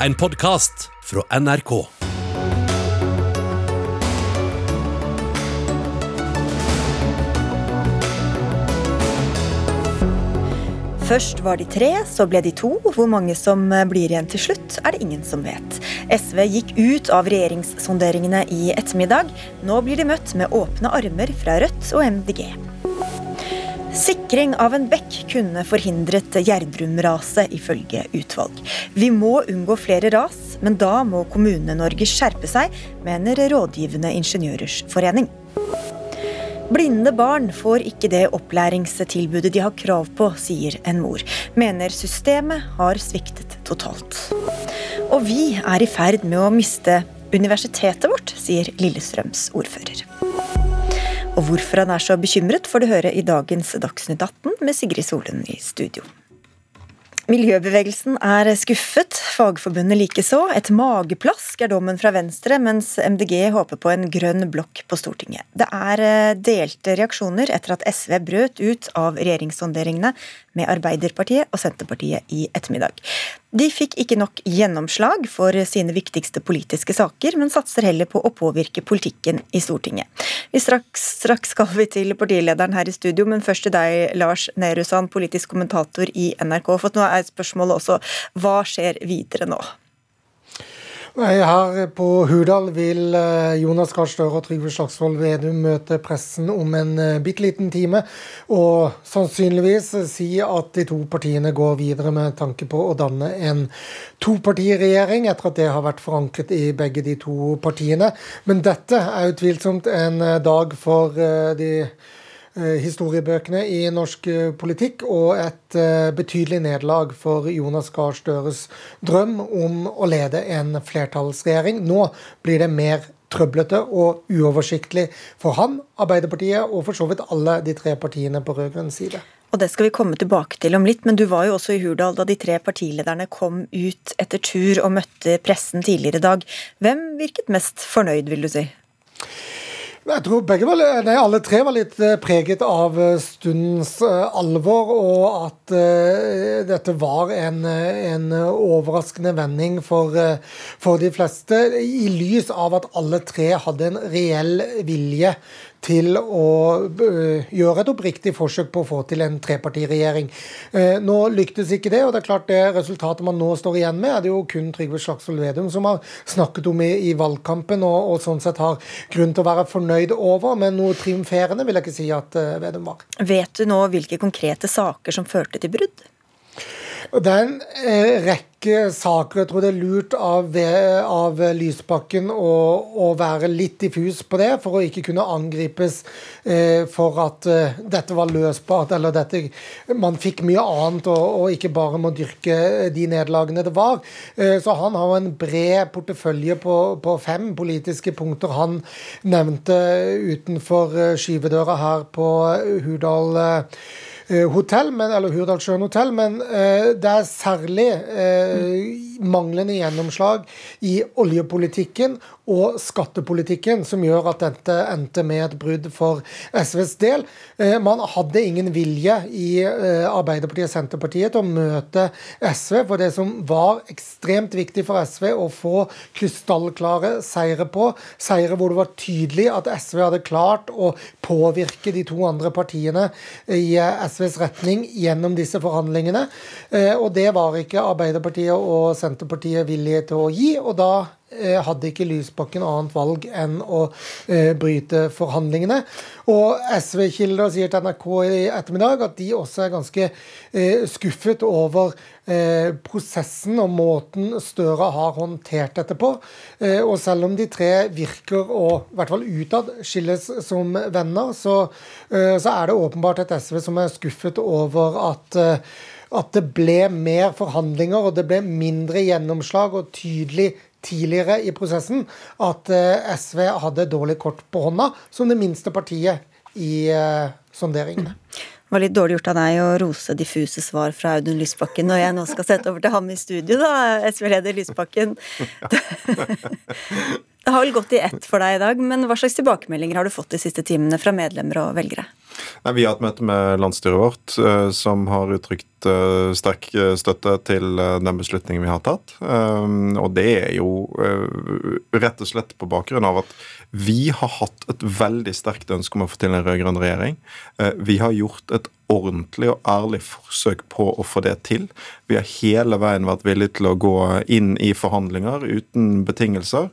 en podkast fra NRK. Først var de tre, så ble de to. Hvor mange som blir igjen til slutt, er det ingen som vet. SV gikk ut av regjeringssonderingene i ettermiddag. Nå blir de møtt med åpne armer fra Rødt og MDG. Sikring av en bekk kunne forhindret Gjerdrum-raset, ifølge utvalg. Vi må unngå flere ras, men da må Kommune-Norge skjerpe seg, mener Rådgivende ingeniørers forening. Blinde barn får ikke det opplæringstilbudet de har krav på, sier en mor. Mener systemet har sviktet totalt. Og vi er i ferd med å miste universitetet vårt, sier Lillestrøms ordfører. Og hvorfor han er så bekymret, får du høre i dagens Dagsnytt 18 med Sigrid Solund i studio. Miljøbevegelsen er skuffet, Fagforbundet likeså. Et mageplask er dommen fra Venstre, mens MDG håper på en grønn blokk på Stortinget. Det er eh, delte reaksjoner etter at SV brøt ut av regjeringssonderingene med Arbeiderpartiet og Senterpartiet i ettermiddag. De fikk ikke nok gjennomslag for sine viktigste politiske saker, men satser heller på å påvirke politikken i Stortinget. Vi straks, straks skal vi til partilederen her i studio, men først til deg, Lars Nehru Sand, politisk kommentator i NRK. For nå er spørsmålet også hva skjer videre nå? Her på Hurdal vil eh, Jonas Gahr Støre og Trygve Slagsvold Vedum møte pressen om en eh, bitte liten time, og sannsynligvis si at de to partiene går videre med tanke på å danne en topartiregjering, etter at det har vært forankret i begge de to partiene. Men dette er utvilsomt en eh, dag for de Eh, historiebøkene i norsk eh, politikk, og et eh, betydelig nederlag for Jonas Gahr Støres drøm om å lede en flertallsregjering. Nå blir det mer trøblete og uoversiktlig for han, Arbeiderpartiet og for så vidt alle de tre partiene på rød-grønn side. Og Det skal vi komme tilbake til om litt, men du var jo også i Hurdal da de tre partilederne kom ut etter tur og møtte pressen tidligere i dag. Hvem virket mest fornøyd, vil du si? Jeg tror var, nei, alle tre var litt eh, preget av eh, stundens eh, alvor, og at uh, dette var en, en, overraskende vending for, for de fleste, i lys av at alle tre hadde en reell vilje til å øh, gjøre et oppriktig forsøk på å få til en trepartiregjering. Eh, nå lyktes ikke det, og det er klart det resultatet man nå står igjen med, er det jo kun Trygve Slagsvold Vedum som har snakket om i, i valgkampen, og, og, sånn sett har grunn til å være fornøyd over. Men noe triumferende vil jeg ikke si at uh, Vedum var. Vet du nå hvilke konkrete saker som førte til brudd? Det er en eh, saker. Jeg tror det er lurt av, av Lysbakken å, å, være litt diffus på det, for å ikke kunne angripes eh, for at eh, dette var løsbart, eller dette Man fikk mye annet, og, og ikke bare må dyrke de nederlagene det var. Eh, så han har en bred portefølje på, på, fem politiske punkter han nevnte utenfor eh, skyvedøra her på Hurdal. Eh, Eh, hotell, men, eller Hurdalssjøen hotell, men eh, det er særlig eh, manglende gjennomslag i oljepolitikken og skattepolitikken som gjør at dette endte med et brudd for SVs del. Eh, man hadde ingen vilje i eh, Arbeiderpartiet og Senterpartiet til å møte SV for det som var ekstremt viktig for SV å få krystallklare seire på. Seire hvor det var tydelig at SV hadde klart å påvirke de to andre partiene i eh, SVs retning gjennom disse forhandlingene. Og det var ikke Arbeiderpartiet og Senterpartiet villige til å gi. og da Eh, hadde ikke Lysbakken annet valg enn å eh, bryte forhandlingene. Og SV-kilder sier til NRK i ettermiddag at de også er ganske eh, skuffet over prosessen og måten Støre har håndtert dette på. og selv om de tre virker å, i hvert fall utad, skilles som venner, så, så er det åpenbart et SV som er skuffet over at at det ble mer forhandlinger og det ble mindre gjennomslag og tydelig tidligere i prosessen at eh, SV hadde dårlig kort på hånda, som det minste partiet i uh, sonderingene. Det var litt dårlig gjort av deg å rose diffuse svar fra Audun Lysbakken når jeg nå skal sette over til ham i studio, da, SV-leder Lysbakken. Det har vel gått i ett for deg i dag, men hva slags tilbakemeldinger har du fått de siste timene fra medlemmer og velgere? Nei, vi har hatt møte med landsstyret vårt, eh, som har uttrykt eh, sterk eh, støtte til den beslutningen vi har tatt. Og det er jo rett og slett på bakgrunn av at vi har hatt et veldig sterkt ønske om å få til en rød-grønn regjering. Vi har gjort et ordentlig og ærlig forsøk på å få det til. Vi har hele veien vært villige til å gå inn i forhandlinger uten betingelser.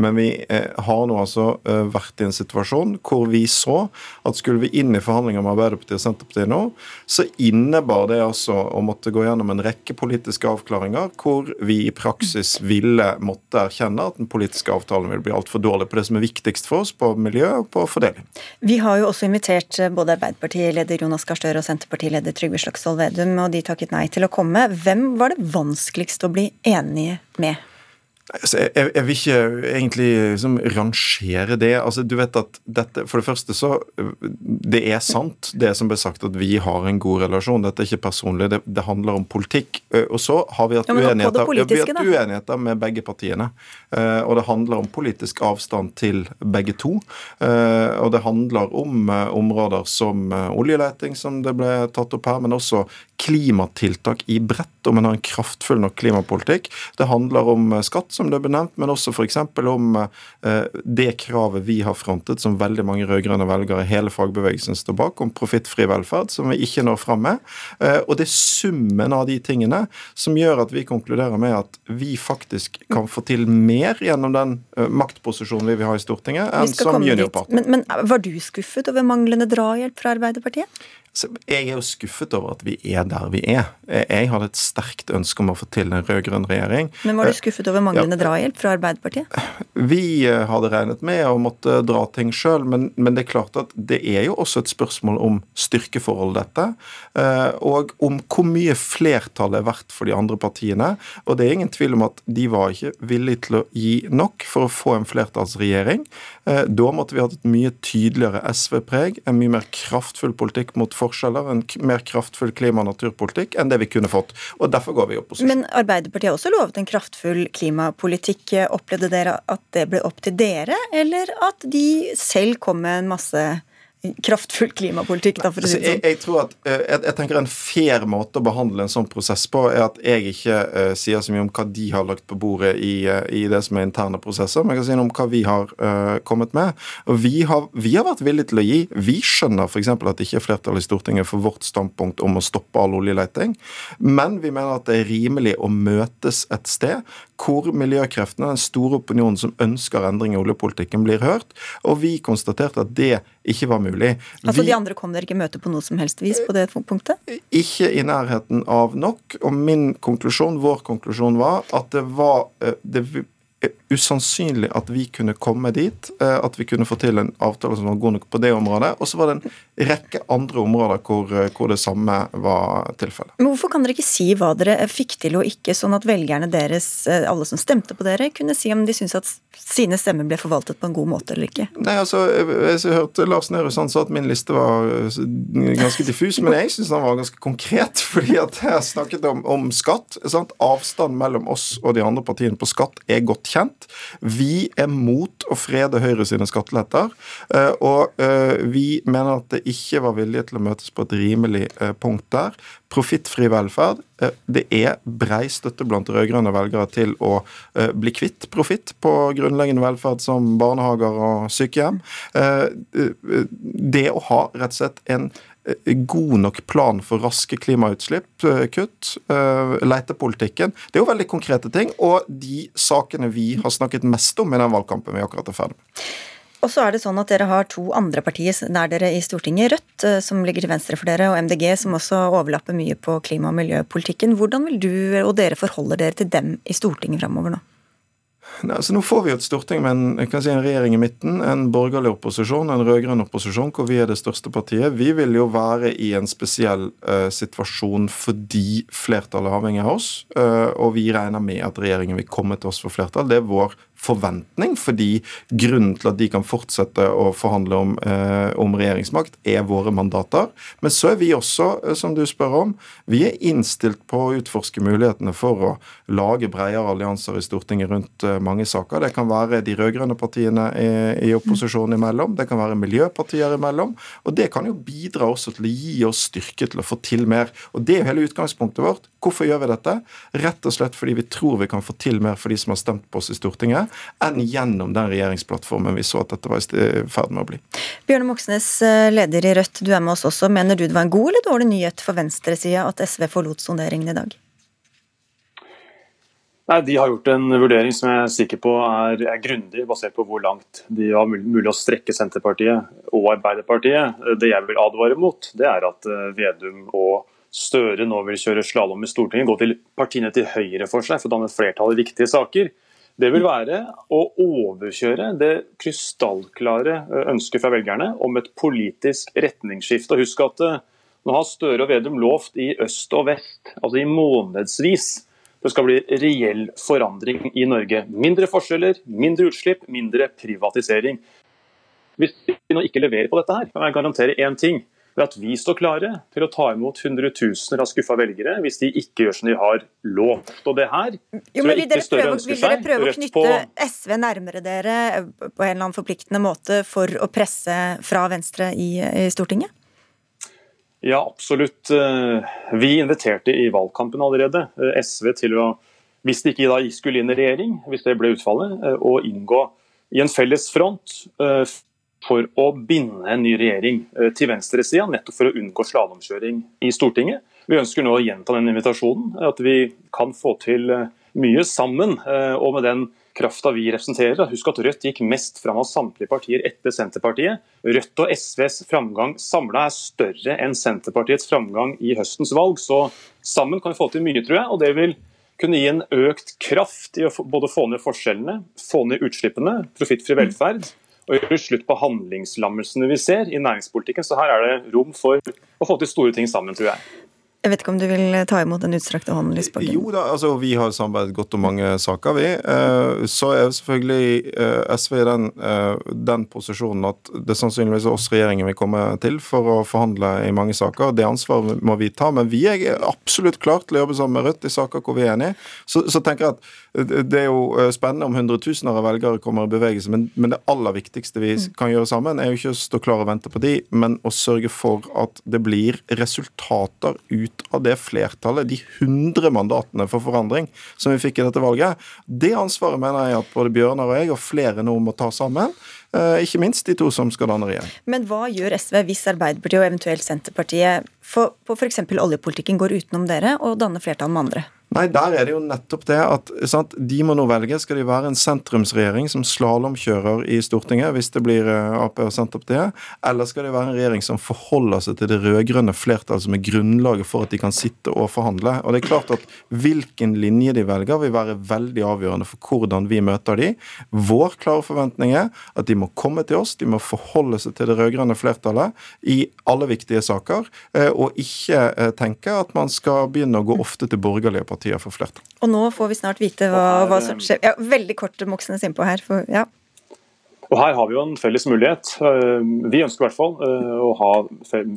Men vi eh, har nå altså eh, vært i en situasjon hvor vi så at skulle vi inn i forhandlinger med Arbeiderpartiet og Senterpartiet nå, så innebar det altså å måtte gå gjennom en rekke politiske avklaringer hvor vi i praksis ville måtte erkjenne at den politiske avtalen ville bli altfor dårlig på det som er viktigst for oss, på miljø og på fordeling. Vi har jo også invitert både både Arbeiderpartileder Jonas Gahr Støre og Senterpartileder Trygve Slagsvold Vedum, og de takket nei til å komme. Hvem var det vanskeligst å bli enige med? Altså, jeg, jeg, vil ikke egentlig liksom, rangere det. Altså, du vet at dette, For det første så Det er sant, det som ble sagt, at vi har en god relasjon. Dette er ikke personlig, det, det handler om politikk. Og så har vi hatt ja, uenigheter, ja, vi hatt uenigheter med begge partiene. Og det handler om politisk avstand til begge to. Og det handler om områder som oljeleting, som det ble tatt opp her, men også klimatiltak i bredt, om en har en kraftfull nok klimapolitikk. Det handler om skatt som det ble nevnt, men også f.eks. om eh, det kravet vi har frontet, som veldig mange rød-grønne velgere i hele fagbevegelsen står bak, om profittfri velferd, som vi ikke når fram med. Eh, og det er summen av de tingene som gjør at vi konkluderer med at vi faktisk kan få til mer gjennom den eh, maktposisjonen vi vil ha i Stortinget, enn som juniorpartner. Men, men var du skuffet over manglende drahjelp fra Arbeiderpartiet? Jeg er jo skuffet over at vi er der vi er. Jeg hadde et sterkt ønske om å få til en rød-grønn regjering. Men var du skuffet over manglende ja, drahjelp fra Arbeiderpartiet? Vi eh, hadde regnet med å måtte dra ting sjøl, men, men, det er klart at det er jo også et spørsmål om styrkeforhold, dette. Eh, og om hvor mye flertallet er verdt for de andre partiene. Og det er ingen tvil om at de var ikke villige til å gi nok for å få en flertallsregjering. Eh, da måtte vi hatt et mye tydeligere SV-preg, en mye mer kraftfull politikk mot forskjeller, en mer kraftfull klima- og naturpolitikk enn det vi kunne fått. Og Derfor går vi i opposisjon. Men Arbeiderpartiet har også lovet en kraftfull klimapolitikk. Opplevde dere at det ble opp til dere, eller at de selv kom med en masse kraftfull klimapolitikk, da, for å si det sånn? Jeg, jeg, tror at, eh, jeg, jeg, tenker En fair måte å behandle en sånn prosess på, er at jeg ikke uh, sier så mye om hva de har lagt på bordet i, uh, i, det som er interne prosesser, men jeg kan si noe om hva vi har uh, kommet med. Og vi har, vi har, vært villige til å gi. Vi skjønner f.eks. at det ikke er flertall i Stortinget for vårt standpunkt om å stoppe all oljeleting, men vi mener at det er rimelig å møtes et sted hvor miljøkreftene, den store opinionen som ønsker endring i oljepolitikken, blir hørt. Og vi konstaterte at det ikke var mulig. Altså vi, De andre kom dere ikke møte på noe som helst vis på det punktet? Ikke i nærheten av nok. Og min konklusjon, vår konklusjon var at det var eh, det usannsynlig at vi kunne komme dit, eh, at vi kunne få til en avtale som var god nok på det området. Og så var det en rekke andre områder hvor, eh, hvor det samme var tilfellet. Men hvorfor kan dere ikke si hva dere fikk til og ikke, sånn at velgerne deres, eh, alle som stemte på dere, kunne si om de syntes at sine stemmer ble forvaltet på en god måte eller ikke? Nei, altså, jeg, jeg hørte Lars Nehru Sand sa at min liste var ganske diffus, men jeg syns den var ganske konkret. fordi at jeg snakket om, om skatt. Sant? Avstand mellom oss og de andre partiene på skatt er godt kjent. Vi er mot å frede Høyre sine skatteletter, eh, og eh, vi mener at det ikke var vilje til å møtes på et rimelig eh, punkt der. Profittfri velferd. Det er brei støtte blant rød-grønne velgere til å bli kvitt profitt på grunnleggende velferd som barnehager og sykehjem. Det å ha rett og slett en god nok plan for raske klimautslipp, eh, kutt, eh, letepolitikken. Det er jo veldig konkrete ting, og de sakene vi har snakket mest om i den valgkampen vi akkurat er ferdig med. Og så er det sånn at Dere har to andre partier nær dere i Stortinget, Rødt, som ligger til venstre for dere, og MDG, som også overlapper mye på klima- og miljøpolitikken. Hvordan vil du og dere forholde dere til dem i Stortinget framover nå? Nei, altså Nå får vi jo et storting med en, si, en, regjering i midten, en borgerlig opposisjon, en rød-grønn opposisjon, hvor vi er det største partiet. Vi vil jo være i en spesiell uh, situasjon fordi flertallet er avhengig av oss. Uh, og vi regner med at regjeringen vil komme til oss for flertall. Det er vår forventning, fordi grunnen til at de kan fortsette å forhandle om, eh, om regjeringsmakt, er våre mandater. Men så er vi også, som du spør om, vi er innstilt på å utforske mulighetene for å lage bredere allianser i Stortinget rundt mange saker. Det kan være de rød-grønne partiene i, i opposisjonen imellom, det kan være miljøpartier imellom. Og det kan jo bidra også til å gi oss styrke til å få til mer. Og det er jo hele utgangspunktet vårt. Hvorfor gjør vi dette? Rett og slett fordi vi tror vi kan få til mer for de som har stemt på oss i Stortinget, enn gjennom den regjeringsplattformen vi så at dette var i ferd med å bli. Bjørne Moxnes, eh, leder i Rødt, du er med oss også. Mener du det var en god eller dårlig nyhet for venstresida at SV forlot sonderingen i dag? Nei, De har gjort en vurdering som jeg er sikker på er, er grundig, basert på hvor langt de har mulig, mulig å strekke Senterpartiet og Arbeiderpartiet. Det jeg vil advare mot, det er at eh, Vedum og Støre nå vil kjøre slalåm i Stortinget, gå til partiene til høyre for seg for å danne flertall i viktige saker. Det vil være å overkjøre det krystallklare ønsket fra velgerne om et politisk retningsskifte. Og Husk at nå har Støre og Vedum lovt i øst og vest, altså i månedsvis, det skal bli reell forandring i Norge. Mindre forskjeller, mindre utslipp, mindre privatisering. Hvis vi nå ikke leverer på dette, her, kan jeg garantere én ting. Ved at vi står klare til å ta imot hundretusener av skuffa velgere hvis de ikke gjør som de har lovt. Og det her jo, vil dere, prøve, vil dere prøve å knytte SV nærmere dere på en eller annen forpliktende måte for å presse fra Venstre i, i Stortinget? Ja, absolutt. Eh, vi inviterte i valgkampen allerede eh, SV til å, hvis de ikke da skulle inn i regjering, hvis det ble utfallet, eh, å inngå i en felles front for å binde en ny regjering til venstresida, nettopp for å unngå slalåmkjøring i Stortinget. Vi ønsker nå å gjenta den invitasjonen, at vi kan få til mye sammen. Og med den krafta vi representerer. Husk at Rødt gikk mest fram av samtlige partier etter Senterpartiet. Rødt og SVs framgang samla er større enn Senterpartiets framgang i høstens valg. Så sammen kan vi få til mye, tror jeg. og det vil kunne gi en økt kraft i å både få ned forskjellene, få ned utslippene, profittfri velferd og gjøre slutt på handlingslammelsene vi ser i næringspolitikken. Så her er det rom for å få til store ting sammen, tror jeg. Jeg vet ikke om du vil ta imot den utstrakte hånden, Lysbakken? Jo da, altså vi har samarbeidet godt om mange saker, vi. Eh, så er selvfølgelig eh, SV i den, eh, den posisjonen at det sannsynligvis er oss regjeringen vil komme til for å forhandle i mange saker. Det ansvaret må vi ta, men vi er absolutt klar til å jobbe sammen med Rødt i saker hvor vi er enige. Så, så tenker jeg at det er jo spennende om hundretusener av velgere kommer i bevegelse, men, men, det aller viktigste vi mm. kan gjøre sammen, er jo ikke å stå klar og vente på de, men å sørge for at det blir resultater ut ut av det flertallet, de 100 mandatene for forandring som vi fikk i dette valget. Det ansvaret mener jeg at både Bjørnar og jeg og flere nå må ta sammen. Eh, ikke minst de to som skal danne regjering. Men hva gjør SV hvis Arbeiderpartiet og eventuelt Senterpartiet for, på f.eks. oljepolitikken går utenom dere og danner flertall med andre? Nei, der er det jo nettopp det at sant, de må nå velge. Skal de være en sentrumsregjering som slalåmkjører i Stortinget, hvis det blir eh, Ap og Senterpartiet, eller skal de være en regjering som forholder seg til det rød-grønne flertallet som er grunnlaget for at de kan sitte og forhandle? Og det er klart at Hvilken linje de velger, vil være veldig avgjørende for hvordan vi møter de. Vår klare forventning er at de må komme til oss, de må forholde seg til det rød-grønne flertallet i alle viktige saker, eh, og ikke eh, tenke at man skal begynne å gå ofte til borgerlige partier partier for flørt. Og nå får vi snart vite hva, hva som skjer. Ja, veldig kort Moxnes innpå her. For, ja. Og Her har vi jo en felles mulighet. Eh, vi ønsker i hvert fall eh, å ha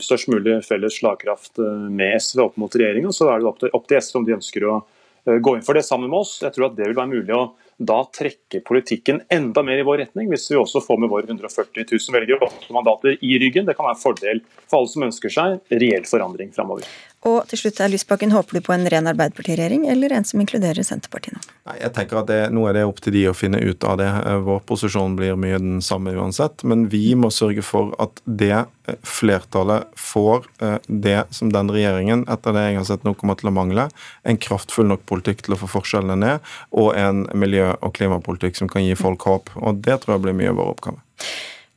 størst mulig felles slagkraft eh, med SV opp mot regjeringa. Så er det opp til SV om de ønsker å gå inn for det sammen med oss. Jeg tror at det vil være mulig å da trekke politikken enda mer i vår retning, hvis vi også får med våre 140 000 velgere og mandater i ryggen. Det kan være en fordel for alle som ønsker seg reell forandring framover. Og til slutt, Lysbakken, håper du på en ren Arbeiderpartiregjering eller en som inkluderer Senterpartiet nå? Nei, jeg tenker at det, Nå er det opp til de å finne ut av det. Eh, vår posisjon blir mye den samme uansett. Men vi må sørge for at det eh, flertallet får eh, det som den regjeringen, etter det jeg har sett nå, kommer til å mangle. En kraftfull nok politikk til å få forskjellene ned, og en miljø- og klimapolitikk som kan gi folk håp. Og det tror jeg blir mye av vår oppgave.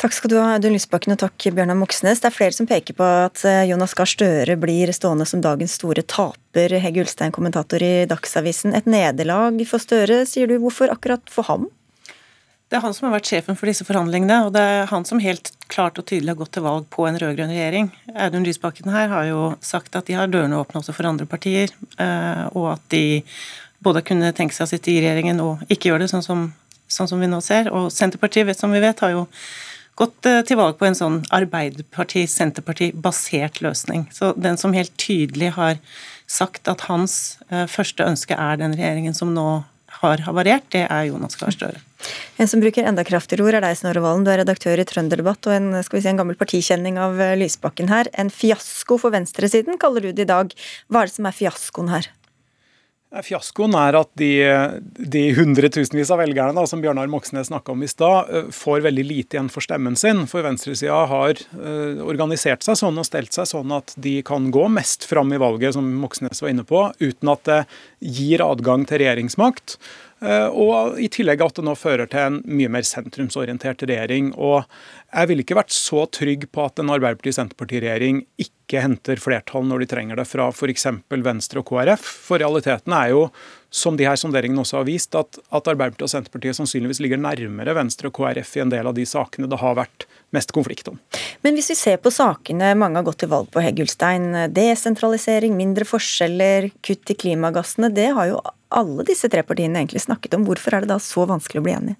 Takk skal du ha, Audun Lysbakken, og takk Bjørnar Moxnes. Det er flere som peker på at eh, Jonas Gahr Støre blir stående som dagens store taper. Hegge Ulstein, kommentator i Dagsavisen. Et nederlag for Støre, sier du. Hvorfor akkurat for ham? Det er han som har vært sjefen for disse forhandlingene, og det er han som helt klart og tydelig har gått til valg på en rød-grønn regjering. Audun Lysbakken her har jo sagt at de har dørene åpne også for andre partier, eh, og at de både kunne tenke seg å sitte i regjeringen og ikke gjøre det, sånn som, sånn som vi nå ser. Og Senterpartiet, som vi vet, har jo gått eh, til valg på en sånn Arbeiderparti-Senterparti-basert løsning. Så den som helt tydelig har sagt at hans eh, første ønske er den regjeringen som nå har havarert, det er Jonas Gahr Støre. En som bruker enda kraftigere ord er deg, Snorre Valen. Du er redaktør i Trønderdebatt og en, skal vi si, en gammel partikjenning av eh, Lysbakken her. En fiasko for venstresiden, kaller du det i dag. Hva er det som er fiaskoen her? Fiaskoen er at de, de hundretusenvis av velgerne da, som Bjørnar Moxnes snakka om i stad, eh, får veldig lite igjen for stemmen sin. For venstresida har uh, organisert seg sånn og stelt seg sånn at de kan gå mest fram i valget, som Moxnes var inne på, uten at det gir adgang til regjeringsmakt. Uh, og i tillegg at det nå fører til en mye mer sentrumsorientert regjering. Og jeg ville ikke vært så trygg på at en Arbeiderparti-Senterparti-regjering ikke henter flertall når de trenger det fra f.eks. Venstre og KrF. For realiteten er jo, som de her sonderingene også har vist, at, at Arbeiderpartiet og Senterpartiet sannsynligvis ligger nærmere Venstre og KrF i en del av de sakene det har vært mest konflikt om. Men hvis vi ser på sakene mange har gått til valg på, Heggulstein, desentralisering, mindre forskjeller, kutt i klimagassene, det har jo alle disse tre partiene egentlig snakket om. Hvorfor er det da så vanskelig å bli enig?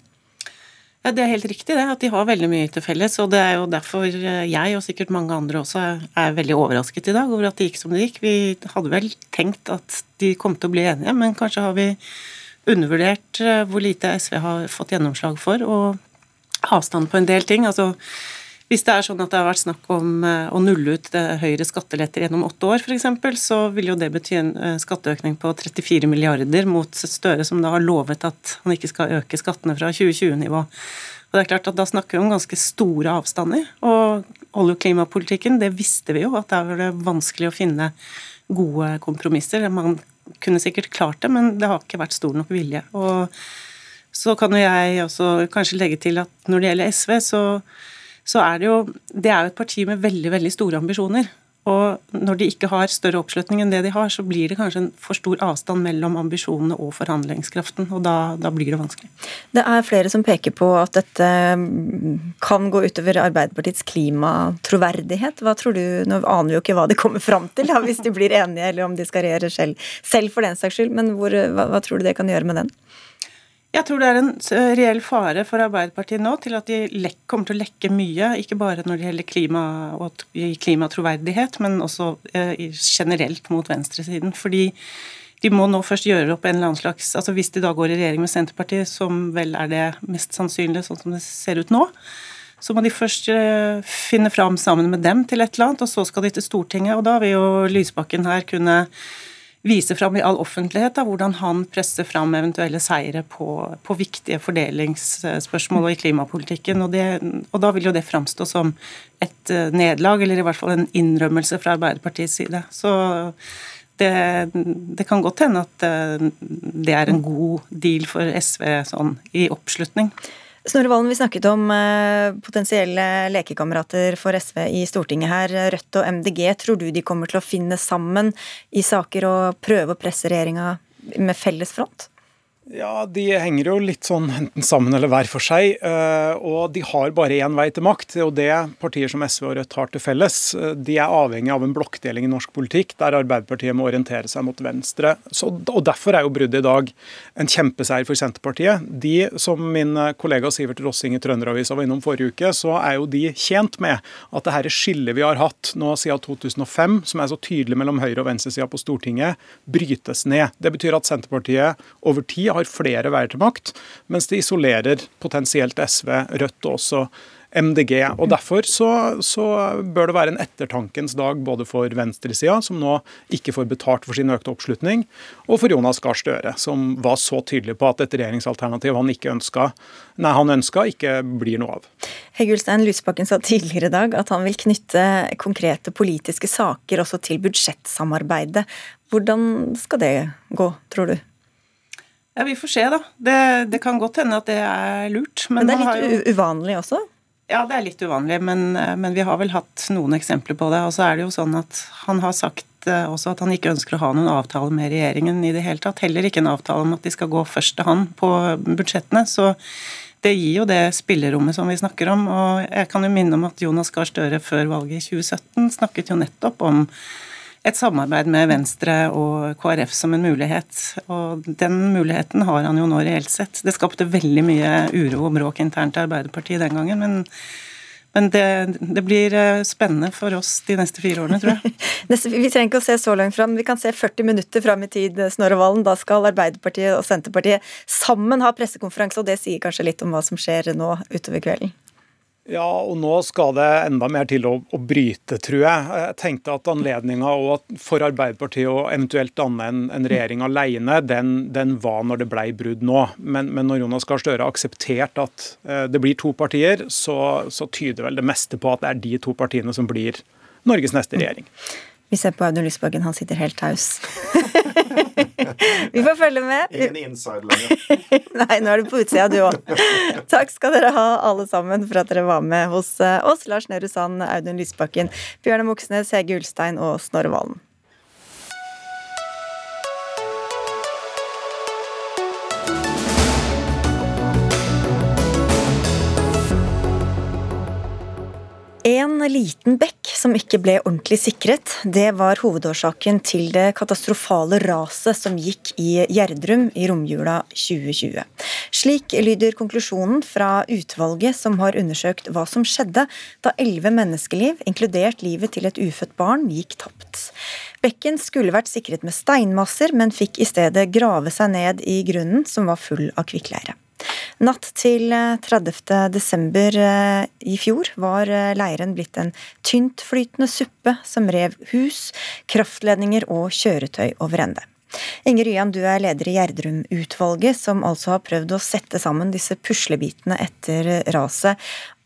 Ja, Det er helt riktig det, at de har veldig mye til felles. og Det er jo derfor jeg, og sikkert mange andre også, er veldig overrasket i dag over at det gikk som det gikk. Vi hadde vel tenkt at de kom til å bli enige, men kanskje har vi undervurdert eh, hvor lite SV har fått gjennomslag for, og avstand på en del ting. altså hvis det er sånn at det har vært snakk om eh, å nulle ut høyere skatteletter gjennom åtte år f.eks., så vil jo det bety en eh, skatteøkning på 34 milliarder mot Støre, som da har lovet at han ikke skal øke skattene fra 2020-nivå. Og det er klart at Da snakker vi om ganske store avstander. Og olje- og klimapolitikken, det visste vi jo, at der var det vanskelig å finne gode kompromisser. Man kunne sikkert klart det, men det har ikke vært stor nok vilje. Og så kan jo jeg også kanskje legge til at når det gjelder SV, så så er det jo Det er jo et parti med veldig, veldig store ambisjoner. Og når de ikke har større oppslutning enn det de har, så blir det kanskje en for stor avstand mellom ambisjonene og forhandlingskraften, og da, da, blir det vanskelig. Det er flere som peker på at dette kan gå utover Arbeiderpartiets klimatroverdighet. Hva tror du, Nå aner vi jo ikke hva de kommer fram til, da, hvis de blir enige, eller om de skal regjere selv, selv for den saks skyld, men hvor, hva, hva tror du det kan gjøre med den? Jeg tror det er en reell fare for Arbeiderpartiet nå til at de kommer til å lekke mye, ikke bare når det gjelder klima og klimatroverdighet, men også eh, generelt mot venstresiden. Fordi de må nå først gjøre opp en eller annen slags altså Hvis de da går i regjering med Senterpartiet, som vel er det mest sannsynlige sånn som det ser ut nå, så må de først eh, finne fram sammen med dem til et eller annet, og så skal de til Stortinget. Og da vil jo Lysbakken her kunne vise fram i all offentlighet da, hvordan han presser fram eventuelle seire på, på viktige fordelingsspørsmål og i klimapolitikken. Og, det, og, da vil jo det framstå som et eh, nederlag, eller i hvert fall en innrømmelse fra Arbeiderpartiets side. Så det, det, kan godt hende at eh, det er en god deal for SV sånn i oppslutning. Snorre Valen, vi snakket om eh, potensielle lekekamerater for SV i Stortinget her. Rødt og MDG, tror du de kommer til å finne sammen i saker og prøve å presse regjeringa med felles front? Ja, De henger jo litt sånn enten sammen eller hver for seg. Eh, og de har bare én vei til makt. Og det partier som SV og Rødt har til felles. Eh, de er avhengig av en blokkdeling i norsk politikk, der Arbeiderpartiet må orientere seg mot venstre. Så, og Derfor er jo bruddet i dag en kjempeseier for Senterpartiet. De, som min kollega Sivert Rossing i Trønderavisa var innom forrige uke, så er jo de tjent med at det her skillet vi har hatt nå siden 2005, som er så tydelig mellom høyre- og venstresida på Stortinget, brytes ned. Det betyr at Senterpartiet over tid har har flere veier til makt, mens det isolerer potensielt SV, Rødt og også MDG. Og Derfor så, så, bør det være en ettertankens dag både for venstresida, som nå ikke får betalt for sin økte oppslutning, og for Jonas Gahr Støre, som var så tydelig på at et regjeringsalternativ han ikke ønska, nei, han ønska, ikke blir noe av. Heggulstein Lysbakken sa tidligere i dag at han vil knytte konkrete politiske saker også til budsjettsamarbeidet. Hvordan skal det gå, tror du? Ja, Vi får se, da. Det, det kan godt hende at det er lurt. Men, men det er litt jo... uvanlig også? Ja, det er litt uvanlig, men, men, vi har vel hatt noen eksempler på det. Og så er det jo sånn at han har sagt eh, også at han ikke ønsker å ha noen avtale med regjeringen i det hele tatt. Heller ikke en avtale om at de skal gå først til han på budsjettene. Så det gir jo det spillerommet som vi snakker om. Og jeg kan jo minne om at Jonas Gahr Støre før valget i 2017 snakket jo nettopp om et samarbeid med Venstre og KrF som en mulighet. Og den muligheten har han jo nå reelt sett. Det skapte veldig mye uro og bråk internt i Arbeiderpartiet den gangen, men, Men det, det, blir eh, spennende for oss de neste fire årene, tror jeg. vi trenger ikke å se så langt fram. Vi kan se 40 minutter fram i tid, Snorre Valen. Da skal Arbeiderpartiet og Senterpartiet sammen ha pressekonferanse, og det sier kanskje litt om hva som skjer nå utover kvelden? Ja, og nå skal det enda mer til å, å bryte, tror jeg. Jeg tenkte at anledninga for Arbeiderpartiet å eventuelt danne en, en regjering alene, den, den, var når det ble brudd nå. Men, men når Jonas Gahr Støre har akseptert at eh, det blir to partier, så, så, tyder vel det meste på at det er de to partiene som blir Norges neste regjering. Vi ser på Audun Lysbakken, han sitter helt taus. Vi får følge med. Ingen inside lenger. Nei, nå er du på utsida, du òg. Takk skal dere ha, alle sammen, for at dere var med hos eh, oss. Lars Nehru Sand, Audun Lysbakken, Bjørne Moxnes, Hege Ulstein og Snorre Valen. En liten bekk som ikke ble ordentlig sikret, det var hovedårsaken til det katastrofale raset som gikk i Gjerdrum i romjula 2020. Slik lyder konklusjonen fra utvalget som har undersøkt hva som skjedde da elleve menneskeliv, inkludert livet til et ufødt barn, gikk tapt. Bekken skulle vært sikret med steinmasser, men fikk i stedet grave seg ned i grunnen, som var full av kvikkleire. Natt til 30. Eh, desember eh, i fjor var eh, leiren blitt en tyntflytende suppe som rev hus, kraftledninger og kjøretøy over ende. Inger Ryan, du er leder i Gjerdrum-utvalget, som altså har prøvd å sette sammen disse puslebitene etter raset.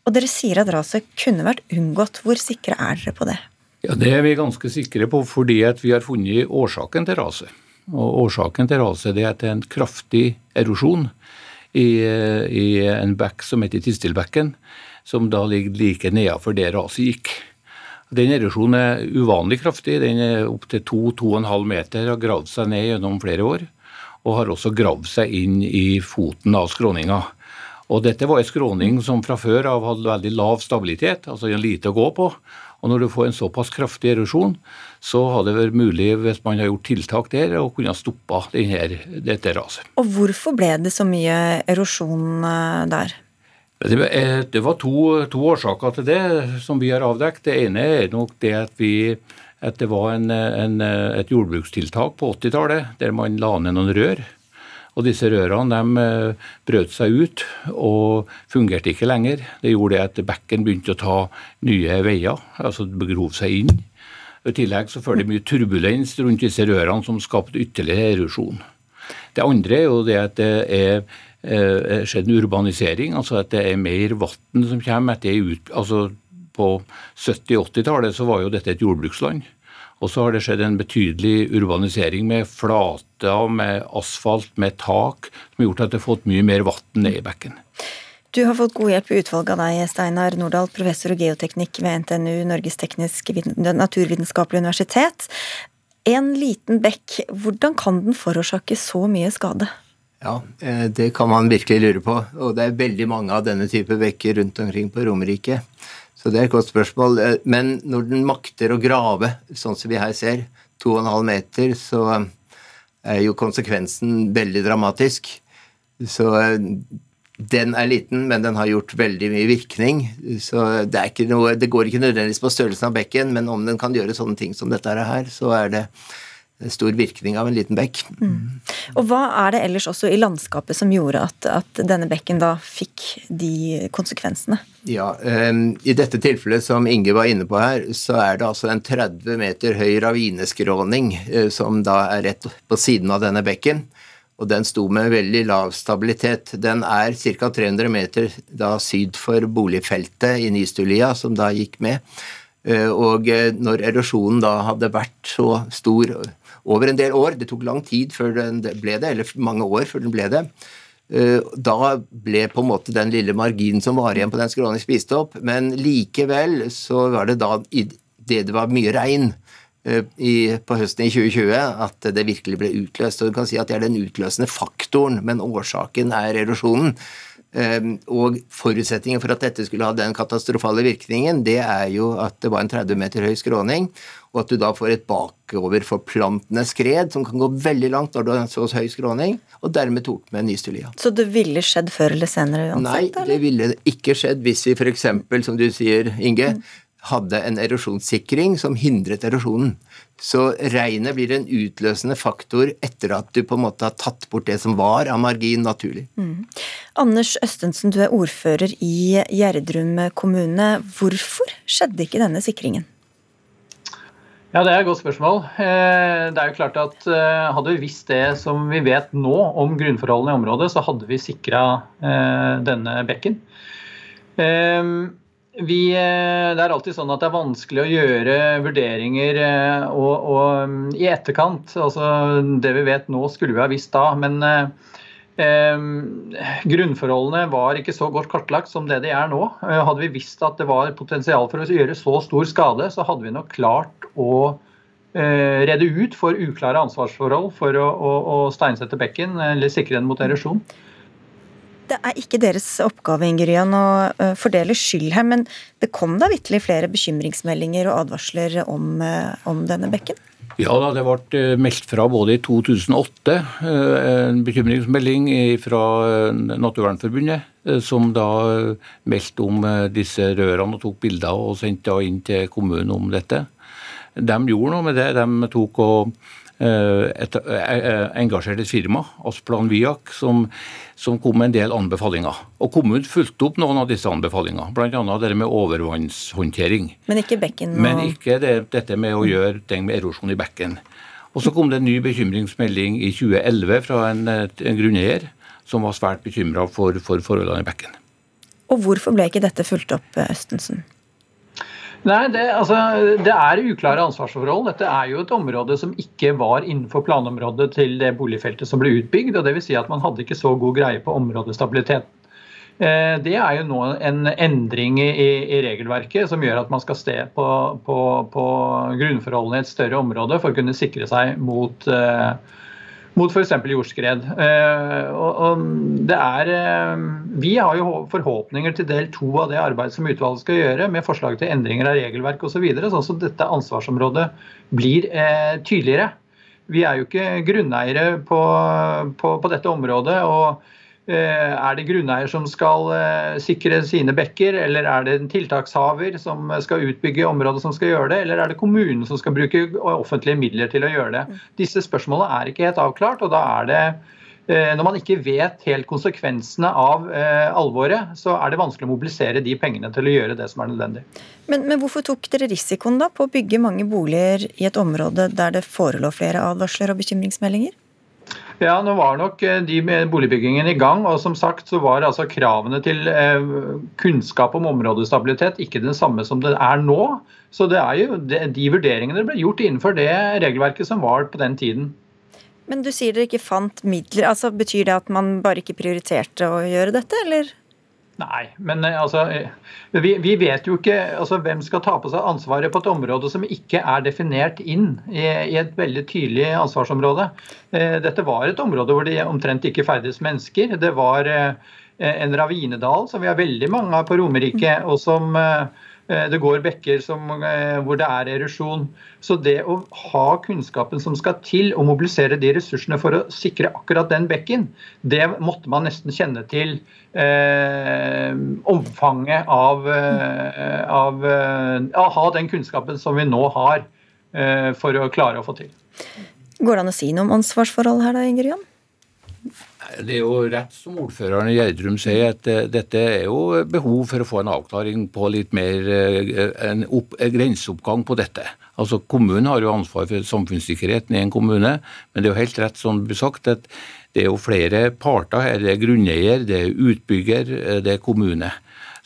Og dere sier at raset kunne vært unngått. Hvor sikre er dere på det? Ja, Det er vi ganske sikre på, fordi vi har funnet årsaken til raset. Og Årsaken til raset er at det er en kraftig erosjon i, i en bekk som heter Tistilbekken, som da ligger like nedenfor der raset gikk. Den erosjonen er uvanlig kraftig. Den er opptil 2-2,5 meter, har gravd seg ned gjennom flere år. Og har også gravd seg inn i foten av skråninga. Og dette var en skråning som fra før av hadde veldig lav stabilitet, altså lite å gå på. Og når du får en såpass kraftig erosjon, så hadde det vært mulig, hvis man har gjort tiltak der, å kunne stoppa dette raset. Og hvorfor ble det så mye erosjon eh, der? Det var to, to, årsaker til det som vi har avdekket. Det ene er nok det at, vi, at det var en, en, et jordbrukstiltak på 80-tallet der man la ned noen rør. Og disse rørene de eh, brøt seg ut og fungerte ikke lenger. Det gjorde at bekken begynte å ta nye veier, altså begrov seg inn. I tillegg så følger det mye turbulens rundt disse rørene som skapte ytterligere erosjon. Det andre er jo det at det er eh, skjedd en urbanisering, altså at det er mer vann som kommer. etter altså På 70-80-tallet så var jo dette et jordbruksland. Og så har det skjedd en betydelig urbanisering med flater, med asfalt, med tak, som har gjort at det har fått mye mer vann ned i bekken. Du har fått god hjelp i utvalget av deg, Steinar Nordahl, professor i geoteknikk ved NTNU, Norges tekniske naturvitenskapelige universitet. En liten bekk, hvordan kan den forårsake så mye skade? Ja, eh, det kan man virkelig lure på. Og det er veldig mange av denne type bekker rundt omkring på Romerike. Så det er et godt spørsmål. Eh, men når den makter å grave, sånn som vi her ser, 2,5 meter, så er jo konsekvensen veldig dramatisk. Så eh, den er liten, men den har gjort veldig mye virkning. Så det, noe, det går ikke nødvendigvis på størrelsen av bekken, men om den kan gjøre sånne ting som dette her, så er det stor virkning av en liten bekk. Mm. Og Hva er det ellers også i landskapet som gjorde at, at denne bekken da fikk de konsekvensene? Ja, um, I dette tilfellet som Inge var inne på her, så er det altså en 30 meter høy ravineskråning uh, som da er rett på siden av denne bekken. Og den sto med veldig lav stabilitet. Den er ca. 300 meter da syd for boligfeltet i Nystulia, som da gikk med. Uh, og uh, når erosjonen da hadde vært så stor over en del år. Det tok lang tid før den ble det, eller mange år før den ble det. Eh, da ble på en måte den lille marginen som var igjen på den skråningen, spist opp. Men likevel så var det da det var mye regn eh, på høsten i 2020 at det virkelig ble utløst. Og du kan si at det er den utløsende faktoren, men årsaken er erosjonen. Ehm, og forutsetningen for at dette skulle ha den katastrofale virkningen, det er jo at det var en 30 meter høy skråning, og at du da får et bakoverforplantende skred som kan gå veldig langt når du har så høy skråning, og dermed tok med Nystulia. Så det ville skjedd før eller senere uansett? Nei, det ville ikke skjedd hvis vi f.eks., som du sier, Inge, mm hadde en erosjonssikring som hindret erosjonen. Så regnet blir en utløsende faktor etter at du på en måte har tatt bort det som var av margin naturlig. Mm. Anders Østensen, du er ordfører i Gjerdrum kommune. Hvorfor skjedde ikke denne sikringen? Ja, Det er et godt spørsmål. Eh, det er jo klart at eh, Hadde vi visst det som vi vet nå om grunnforholdene i området, så hadde vi sikra eh, denne bekken vi, eh, det er alltid sånn at det er vanskelig å gjøre vurderinger eh, og, og, mm, i etterkant. Altså, det vi vet nå, skulle vi ha visst da. Men eh, eh, grunnforholdene var ikke så godt kartlagt som det de er nå. Hadde vi visst at det var potensial for å gjøre så stor skade, så hadde vi nok klart å eh, redde ut for uklare ansvarsforhold for å, å, å steinsette bekken eller sikre den mot erosjon. Det er ikke deres oppgave Ingerian, å eh, fordele skyld her, men det kom da vitterlig flere bekymringsmeldinger og advarsler om, eh, om denne bekken? Ja da, det ble eh, meldt fra både i 2008 en bekymringsmelding fra Naturvernforbundet, som da meldte om disse rørene og tok bilder og sendte inn til kommunen om dette. De gjorde noe med det. De tok og et, engasjerte et firma, Asplan Viak, som som kom med en del anbefalinger. Og Kommunen fulgte opp noen av disse anbefalingene, bl.a. det med overvannshåndtering. Men ikke bekken? Og... Men ikke det, dette med å gjøre ting med erosjon i bekken. Og Så kom det en ny bekymringsmelding i 2011 fra en, en grunneier som var svært bekymra for, for forholdene i bekken. Og Hvorfor ble ikke dette fulgt opp, Østensen? Nei, det, altså, det, er uklare ansvarsforhold. Dette er jo et område som ikke var innenfor planområdet til det boligfeltet som ble utbygd. og det vil Si at man hadde ikke så god greie på områdestabiliteten. Eh, det er jo nå en endring i, i, regelverket som gjør at man skal se på, på, på grunnforholdene i et større område for å kunne sikre seg mot uh, mot f.eks. jordskred. Eh, er, eh, vi har jo forhåpninger til del to av det arbeidet som utvalget skal gjøre, med forslag til endringer av regelverk osv., så videre, sånn at dette ansvarsområdet blir eh, tydeligere. Vi er jo ikke grunneiere på, på, på dette området. og er det grunneier som skal eh, sikre sine bekker, eller er det en tiltakshaver som skal utbygge området som skal gjøre det, eller er det kommunen som skal bruke offentlige midler til å gjøre det? Mm. Disse spørsmålene er ikke helt avklart, og da er det eh, når man ikke vet helt konsekvensene av alvoret, så er det vanskelig å mobilisere de pengene til å gjøre det som er nødvendig. Men, men hvorfor tok dere risikoen da på å bygge mange boliger i et område der det forelå flere advarsler og bekymringsmeldinger? Ja, nå var nok eh, de boligbyggingen i gang. og som sagt så var altså kravene til eh, kunnskap om områdestabilitet ikke den samme som det er nå. Så det er jo de vurderingene ble gjort innenfor det regelverket som var på den tiden. Men du sier dere ikke fant midler. altså Betyr det at man bare ikke prioriterte å gjøre dette, eller? Nei, men eh, altså, eh, vi, vi, vet jo ikke altså, hvem skal ta på seg ansvaret på et område som ikke er definert inn i, i et veldig tydelig ansvarsområde. Eh, dette var et område hvor det omtrent ikke ferdes mennesker. Det var en ravinedal som vi har veldig mange av på Romerike, og som Eh, det går bekker som, eh, hvor det er erosjon. Så det å ha kunnskapen som skal til, og mobilisere de ressursene for å sikre akkurat den bekken, det måtte man nesten kjenne til eh, omfanget av, eh, av eh, Å ha den kunnskapen som vi nå har, eh, for å klare å få til. Går det an å si noe om ansvarsforhold her da, Ingrid Jan? Det er jo rett som ordføreren i Gjerdrum sier, at uh, dette er jo behov for å få en avklaring på litt mer uh, en, opp, en grenseoppgang på dette. Altså Kommunen har jo ansvar for samfunnssikkerheten i en kommune, men det er jo helt rett som det blir sagt, at det er jo flere parter her. Det er grunneier, det er utbygger, eh, det er kommune.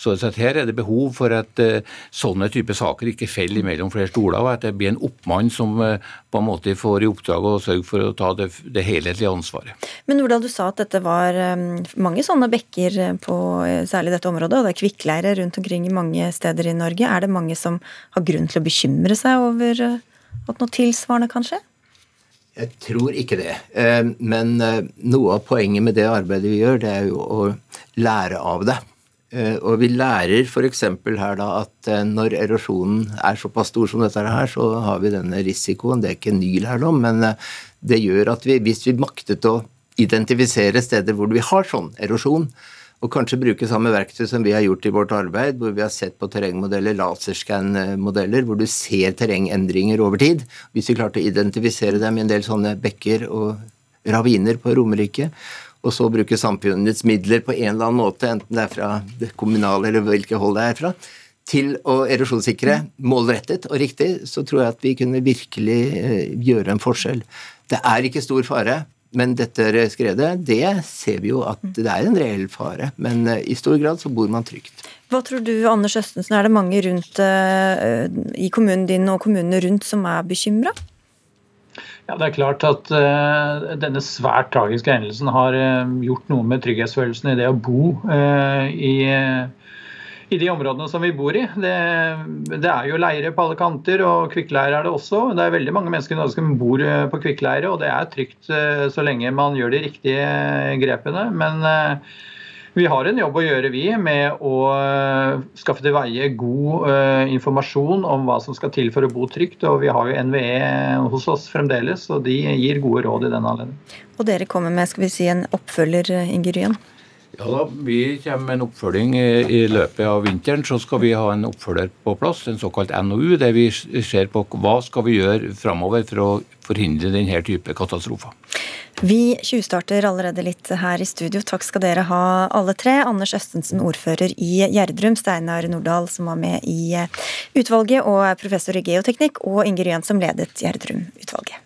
Så her er det behov for at uh, sånne type saker ikke faller mellom flere stoler, og at det blir en oppmann som uh, på en måte får i oppdrag å sørge for å ta det, det helhetlige ansvaret. Men Nordahl, du sa at dette var um, mange sånne bekker på særlig dette området, og det er kvikkleire rundt omkring i mange steder i Norge. Er det mange som har grunn til å bekymre seg over at noe tilsvarende kan skje? Jeg tror ikke det. Men noe av poenget med det arbeidet vi gjør, det er jo å lære av det. Eh, og vi lærer f.eks. her da at eh, når erosjonen er såpass stor som dette her, så har vi denne risikoen. Det er ikke en ny lærdom, men eh, det gjør at vi, hvis vi maktet å identifisere steder hvor vi har sånn erosjon, og kanskje bruke samme verktøy som vi har gjort i vårt arbeid, hvor vi har sett på terrengmodeller, laserscan-modeller, hvor du ser terrengendringer over tid. Hvis vi klarte å identifisere dem i en del sånne bekker og raviner på Romerike, og så bruke samfunnets midler på en eller annen måte, enten det er fra det kommunale eller hvilket hold det er fra, til å erosjonssikre målrettet og riktig, så tror jeg at vi kunne virkelig eh, gjøre en forskjell. Det er ikke stor fare, men dette skredet, det ser vi jo at det er en reell fare. Men eh, i stor grad så bor man trygt. Hva tror du, Anders Østensen, er det mange rundt uh, i kommunen din og kommunene rundt som er bekymra? Ja, det er klart at uh, Denne svært tragiske hendelsen har uh, gjort noe med trygghetsfølelsen i det å bo uh, i, i, de områdene som vi bor i. Det, det, er jo leire på alle kanter, og kvikkleire er det også. Det er veldig mange mennesker som bor på kvikkleire, og det er trygt så lenge man gjør de riktige grepene. Men vi har en jobb å gjøre, vi, med å eh, skaffe til veie god uh, informasjon om hva som skal til for å bo trygt. Og vi har jo NVE hos oss fremdeles, og de gir gode råd i den anledning. Og dere kommer med skal vi si, en oppfølger, Inger Ryen? Ja da, Vi kommer med en oppfølging i løpet av vinteren. Så skal vi ha en oppfølger på plass, en såkalt NOU, der vi ser på hva skal vi gjøre framover for å forhindre denne type katastrofer. Vi tjuvstarter allerede litt her i studio. Takk skal dere ha alle tre. Anders Østensen, ordfører i Gjerdrum, Steinar Nordahl, som var med i utvalget, og professor i geoteknikk, og Inger Jøen, som ledet Gjerdrum-utvalget.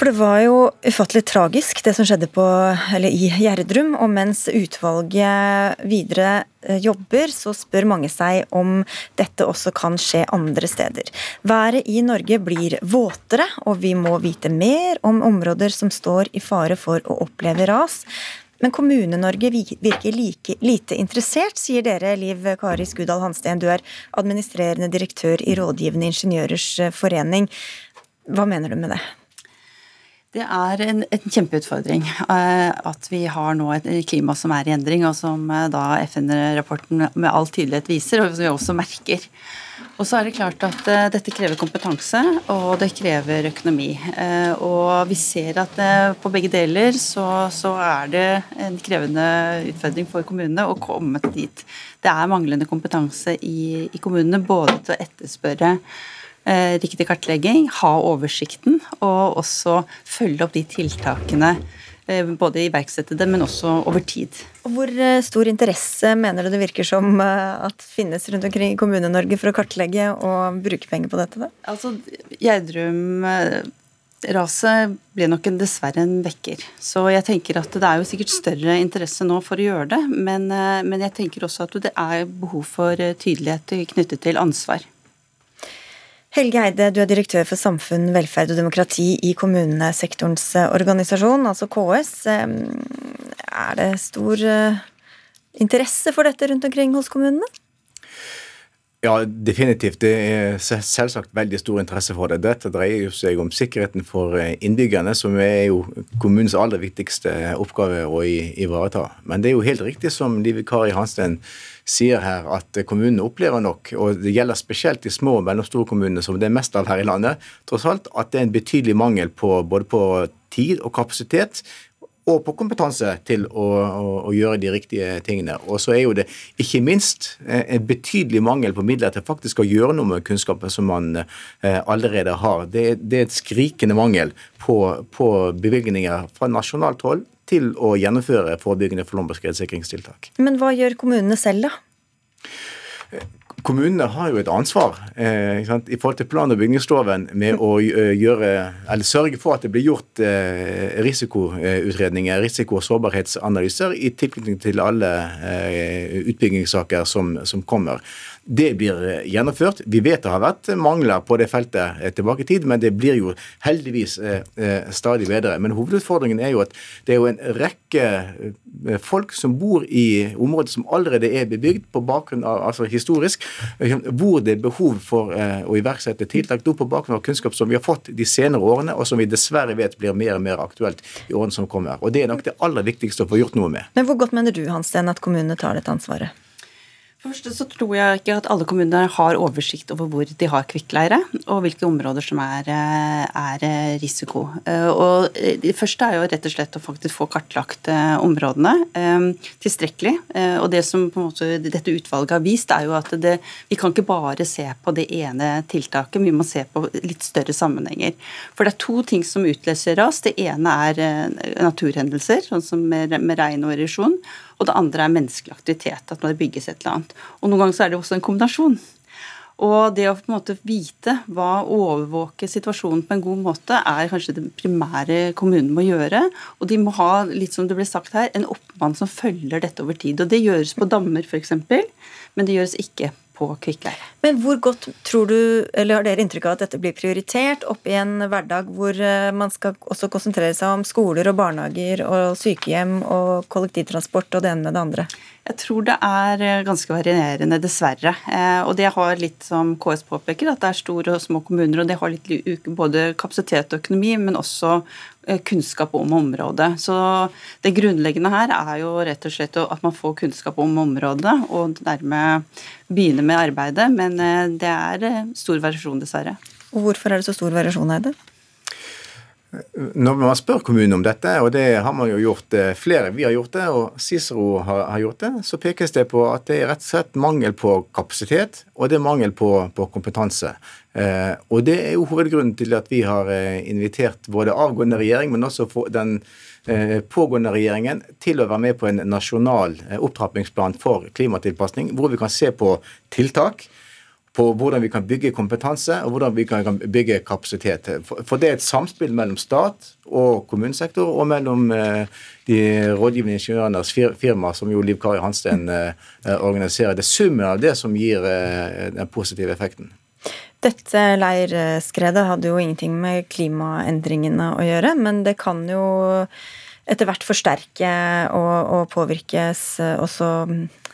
For det var jo ufattelig tragisk det som skjedde på, i Gjerdrum. Og mens utvalget videre eh, jobber, så spør mange seg om dette også kan skje andre steder. Været i Norge blir våtere, og vi må vite mer om områder som står i fare for å oppleve ras. Men Kommune-Norge virker like, lite interessert, sier dere, Liv Kari Skudal Hansten. Du er administrerende direktør i Rådgivende ingeniørers forening. Hva mener du med det? Det er en, en kjempeutfordring uh, at vi har nå et klima som er i endring, og som uh, da FN-rapporten med all tydelighet viser, og som vi også merker. Og så er det klart at uh, dette krever kompetanse, og det krever økonomi. og vi ser at på begge deler så, så, er det en krevende utfordring for kommunene å komme dit. Det er manglende kompetanse i, i kommunene både til å etterspørre Eh, riktig kartlegging, ha oversikten og også følge opp de tiltakene. Eh, både iverksette det, men også over tid. Hvor eh, stor interesse mener du det virker som at finnes rundt omkring i Kommune-Norge for å kartlegge og bruke penger på dette? Da? Altså, Gjerdrum Raset ble nok en, dessverre en vekker. Så jeg tenker at det er jo sikkert større interesse nå for å gjøre det, men, men jeg tenker også at det er behov for tydelighet knyttet til ansvar. Helge Eide, du er direktør for samfunn, velferd og demokrati i kommunesektorens eh, organisasjon, altså KS. Er det stor eh, interesse for dette rundt omkring hos kommunene? Ja, definitivt. Det er selvsagt veldig stor interesse for det. Dette dreier seg om sikkerheten for eh, innbyggerne, som er jo kommunens aller viktigste oppgave å ivareta. Men det er jo helt riktig som Live Kari Hansten sier her at kommunene opplever nok, og det gjelder spesielt de små og mellomstore kommunene som det er mest av her i landet, tross alt at det er en betydelig mangel på både på tid og kapasitet og på kompetanse til å, å, å, gjøre de riktige tingene. Og så er jo det ikke minst eh, en betydelig mangel på midler til faktisk å gjøre noe med kunnskapen som man eh, allerede har. Det, det, er et skrikende mangel på, på bevilgninger fra nasjonalt hold til å gjennomføre forebyggende flom- og skredsikringstiltak. Men hva gjør kommunene selv, da? Kommunene har jo et ansvar eh, i forhold til plan- og bygningsloven med å eh, gjøre, eller sørge for at det blir gjort eh, risikoutredninger, risiko- og sårbarhetsanalyser i tilknytning til alle eh, utbyggingssaker som, som kommer. Det blir eh, gjennomført. Vi vet det har vært mangler på det feltet eh, tilbake i tid, men det blir jo heldigvis eh, stadig bedre. Men hovedutfordringen er jo at det er jo en rekke folk som bor i områder som allerede er bebygd på bakgrunn av, altså historisk, hvor det er behov for å iverksette tiltak på bakgrunn av kunnskap som vi har fått de senere årene, og som vi dessverre vet blir mer og mer aktuelt i årene som kommer. Og Det er nok det aller viktigste å få gjort noe med. Men Hvor godt mener du Hansten, at kommunene tar dette ansvaret? For første så tror jeg ikke at alle kommuner har oversikt over hvor de har kvikkleire, og hvilke områder som er, eh, er, eh, risiko. Eh, og Det første er jo rett og slett å faktisk få kartlagt områdene tilstrekkelig. Og det som på en måte dette utvalget har vist, er jo at det, vi kan ikke bare se på det ene tiltaket, vi må se på litt større sammenhenger. For det er to ting som utløser ras. Det ene er naturhendelser, sånn som med, med regn og erosjon. Og det andre er menneskelig aktivitet, at det bygges et eller annet. Og noen ganger så er det også en kombinasjon. Og det å på en måte vite hva overvåke situasjonen på en god måte, er kanskje det primære kommunen må gjøre. Og de må ha, litt som det ble sagt her, en oppmann som følger dette over tid. Og det gjøres på dammer f.eks., men det gjøres ikke på kvikkleire. Men hvor godt tror du, eller har dere inntrykk av at dette blir prioritert opp i en hverdag hvor eh, man skal også konsentrere seg om skoler og barnehager og sykehjem og kollektivtransport og det ene med det andre? Jeg tror det er eh, ganske varierende, dessverre. Eh, og det har litt, som KS påpeker, at det er store og små kommuner, og det har litt både kapasitet og økonomi, men også kunnskap om området. Så det grunnleggende her er jo rett og slett at man får kunnskap om området, og dermed begynner med arbeidet. Men det er stor variasjon, dessverre. Og hvorfor er det så stor variasjon, Eide? Når man spør kommunen om dette, og det har man jo gjort eh, flere, vi har gjort det, og Cicero har, har gjort det, så pekes det på at det er rett og slett mangel på kapasitet, og det er mangel på, på kompetanse. Eh, og det er jo hovedgrunnen til at vi har eh, invitert både avgående regjering, men også den eh, pågående regjeringen til å være med på en nasjonal eh, opptrappingsplan for klimatilpasning, hvor vi kan se på tiltak på hvordan vi kan bygge kompetanse og hvordan vi kan bygge kapasitet. For det er et samspill mellom stat og kommunesektor, og mellom eh, de rådgivende ingeniørenes firma, som jo Liv Kari Hansten eh, organiserer. Det er summen av det som gir eh, den positive effekten. Dette leirskredet hadde jo ingenting med klimaendringene å gjøre, men det kan jo etter hvert forsterke og, og påvirkes også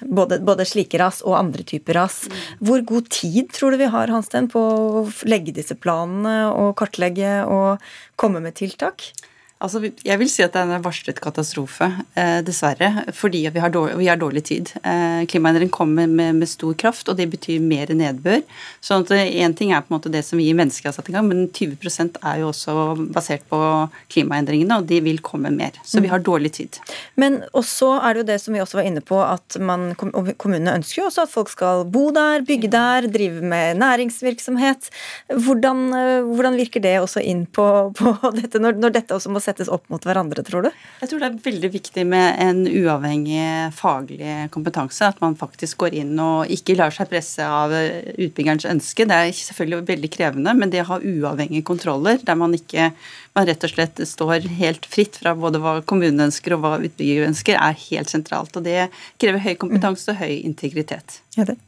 både, både, slike ras og andre typer ras. Hvor god tid tror du vi har Hansten, på å legge disse planene og kartlegge og komme med tiltak? Altså, jeg vil si at det er en varslet katastrofe, eh, dessverre. Fordi vi har, dårlig, vi har dårlig tid. Eh, Klimaendring kommer med, med, stor kraft, og det betyr mer nedbør. sånn at Én ting er på en måte det som vi mennesker har satt i gang, men 20% er jo også basert på klimaendringene, og de vil komme mer. Så vi har dårlig tid. Men også er det jo det som vi også var inne på, at man, kommunene ønsker jo også at folk skal bo der, bygge der, drive med næringsvirksomhet. Hvordan, eh, hvordan virker det også inn på, på dette, når, når dette også må settes opp mot hverandre, tror du? Jeg tror det er veldig viktig med en uavhengig faglig kompetanse. At man faktisk går inn og ikke lar seg presse av utbyggerens ønske. Det er selvfølgelig veldig krevende, men det å ha uavhengige kontroller der man ikke man rett og slett står helt fritt fra både hva kommunen ønsker og hva utbygger ønsker, er helt sentralt. Og det krever høy kompetanse og høy integritet. Ja, det.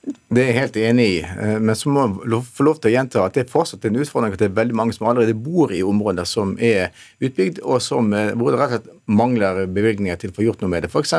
Det er jeg helt enig i, eh, men så må jeg få lov til å gjenta at det er fortsatt en utfordring at det er veldig mange som allerede bor i områder som er utbygd, og som, eh, hvor det rett og slett mangler bevilgninger til å få gjort noe med det. F.eks.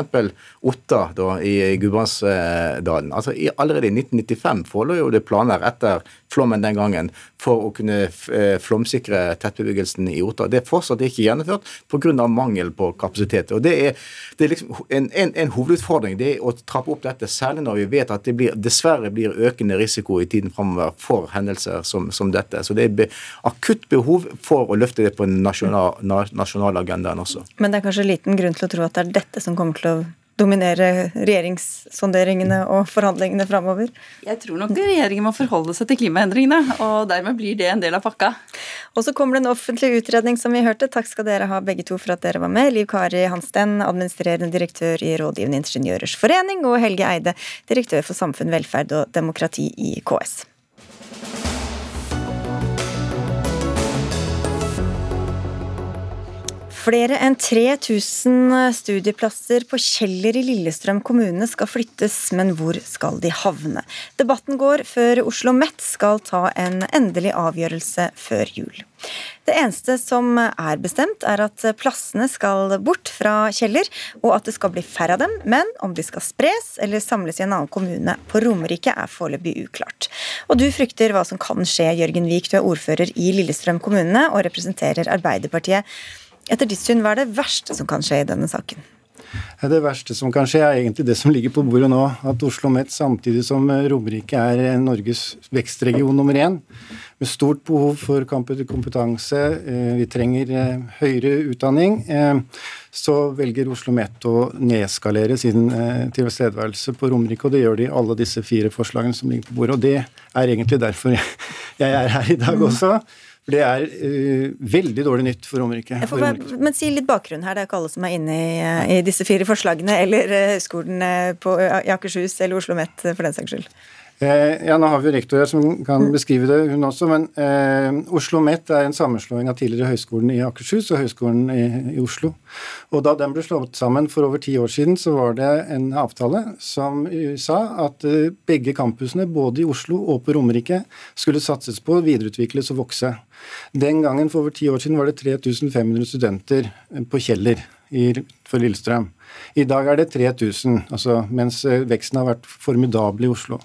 Otta da, i Gudbrandsdalen. Altså, Allerede i 1995 forelå jo det planer etter flommen den gangen for å kunne eh, flomsikre tettbebyggelsen i Otta. Det er fortsatt ikke gjennomført pga. mangel på kapasitet. Og Det er, det er liksom en, en, en, hovedutfordring det er å trappe opp dette, særlig når vi vet at det blir, dessverre blir økende risiko i tiden framover for hendelser som, som, dette. Så det er be, akutt behov for å løfte det på en nasjonal, agendaen også. Men det er kanskje liten grunn til å tro at det er dette som kommer til å dominere regjeringssonderingene og forhandlingene framover? Jeg tror nok regjeringen må forholde seg til klimaendringene, og dermed blir det en del av pakka. Og så kommer det en offentlig utredning, som vi hørte. Takk skal dere ha begge to for at dere var med. Liv Kari Hansten, administrerende direktør i Rådgivende ingeniørers forening, og Helge Eide, direktør for samfunn, velferd og demokrati i KS. Flere enn 3000 studieplasser på Kjeller i Lillestrøm kommune skal flyttes, men hvor skal de havne? Debatten går før Oslo Met skal ta en endelig avgjørelse før jul. Det eneste som er bestemt, er at plassene skal bort fra Kjeller, og at det skal bli færre av dem, men om de skal spres eller samles i en annen kommune på Romerike, er foreløpig uklart. Og du frykter hva som kan skje, Jørgen Wiik, du er ordfører i Lillestrøm kommune og representerer Arbeiderpartiet. Etter ditt syn, hva er det verste som kan skje i denne saken? Det verste som kan skje, er egentlig det som ligger på bordet nå. At Oslo Met, samtidig som Romerike er Norges vekstregion nummer én, med stort behov for kompetanse, eh, vi trenger eh, høyere utdanning, eh, så velger Oslo Met å nedskalere sin tilstedeværelse på Romerike. Og det gjør de i alle disse fire forslagene som ligger på bordet. Og det er egentlig derfor jeg er her i dag mm. også. For det er uh, veldig dårlig nytt for Romerike. Men si litt bakgrunn her. Det er ikke alle som er inne i, i disse fire forslagene, eller Høgskolen i Akershus eller Oslo OsloMet for den saks skyld. Eh, ja, Nå har vi rektor her som kan beskrive det, hun også. Men eh, Oslo OsloMet er en sammenslåing av tidligere Høgskolen i Akershus og Høgskolen i, i, Oslo. Og Da den ble slått sammen for over ti år siden, så var det en avtale som sa at eh, begge campusene, både i Oslo og på Romerike, skulle satses på, videreutvikles og vokse. Den gangen for over ti år siden var det 3500 studenter på Kjeller for Lillestrøm. I dag er det 3000, altså, mens eh, veksten har vært formidabel i Oslo.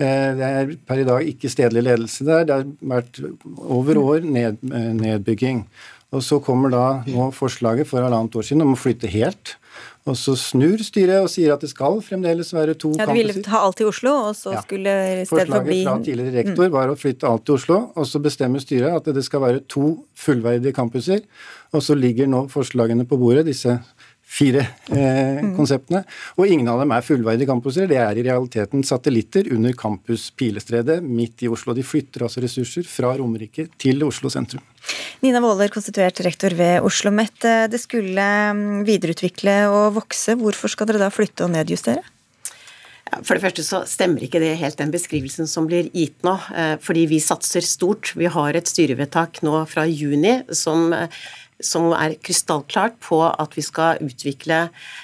Eh, det er per i dag ikke stedlig ledelse der. Det har vært over år ned, eh, nedbygging. Og Så kommer da nå forslaget for halvannet år siden om å flytte helt. Og så snur styret og sier at det skal fremdeles være to campuser. Ja, De ville ta alt i Oslo, og så ja. skulle i stedet forbli Forslaget fra tidligere rektor mm. var å flytte alt til Oslo, og så bestemmer styret at det skal være to fullverdige campuser. Og så ligger nå forslagene på bordet, disse fire eh, mm. konseptene. Og ingen av dem er fullverdige campuser. Det er i realiteten satellitter under Campus Pilestredet midt i Oslo. De flytter altså ressurser fra Romerike til Oslo sentrum. Nina Waaler, konstituert rektor ved Oslo OsloMet. Det skulle mm, videreutvikle og vokse. Hvorfor skal dere da flytte og nedjustere? For det første så stemmer ikke det helt den beskrivelsen som blir gitt nå. Eh, fordi vi satser stort. Vi har et styrevedtak nå fra juni som eh, som er krystallklart på at vi skal utvikle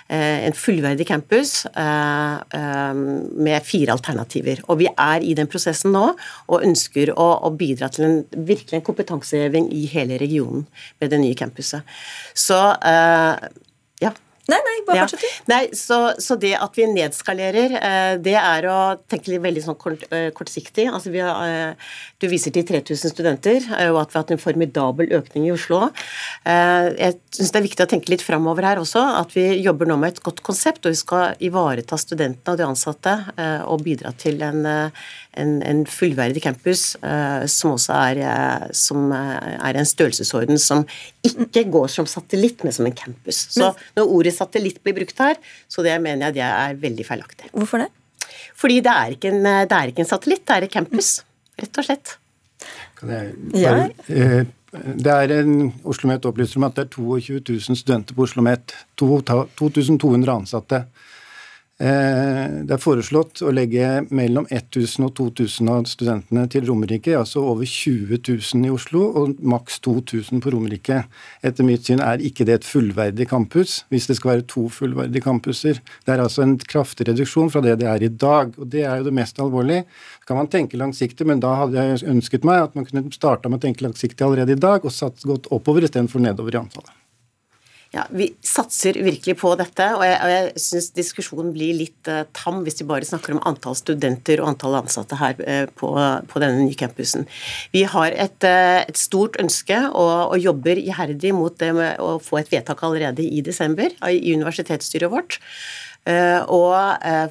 eh, en fullverdig campus eh, eh, med fire alternativer. Og vi er i den prosessen nå og ønsker å, bidra til en virkelig en kompetanseheving i hele regionen med det nye campuset. Så. Nei, nei, bare fortsett. Ja. Nei, så, så, det at vi nedskalerer, eh, det er å tenke veldig sånn kort, eh, kortsiktig. Altså vi har, eh, du viser til 3000 studenter, og at vi har hatt en formidabel økning i Oslo. Jeg syns det er viktig å tenke litt framover her også, at vi jobber nå med et godt konsept, og vi skal ivareta studentene og de ansatte og bidra til en, en, en fullverdig campus som også er, som er en størrelsesorden som ikke går som satellitt, men som en campus. Så når ordet satellitt blir brukt her, så det mener jeg det er veldig feilaktig. Hvorfor det? Fordi det er ikke en, det er ikke en satellitt, det er en campus. Rett og slett. Kan jeg bare, ja. Det er en, Oslo Met opplyser om at det er 22 000 studenter på Oslo Met. 2200 ansatte. Eh, det er foreslått å legge mellom 1000 og 2000 av studentene til Romerike, altså over 20 000 i Oslo og maks 2000 på Romerike. Etter mitt syn er ikke det et fullverdig campus, hvis det skal være to fullverdige campuser. Det er altså en kraftig reduksjon fra det det er i dag, og det er jo det mest alvorlige. Så kan man tenke langsiktig, men da hadde jeg ønsket meg at man kunne starta med å tenke langsiktig allerede i dag, og satt godt oppover istedenfor nedover i antallet. Ja, Vi satser virkelig på dette, og jeg, og jeg syns diskusjonen blir litt uh, tam hvis vi bare snakker om antall studenter og antall ansatte her uh, på, på, denne nye campusen. Vi har et, uh, et stort ønske og, og, jobber iherdig mot det med å få et vedtak allerede i desember i universitetsstyret vårt. Og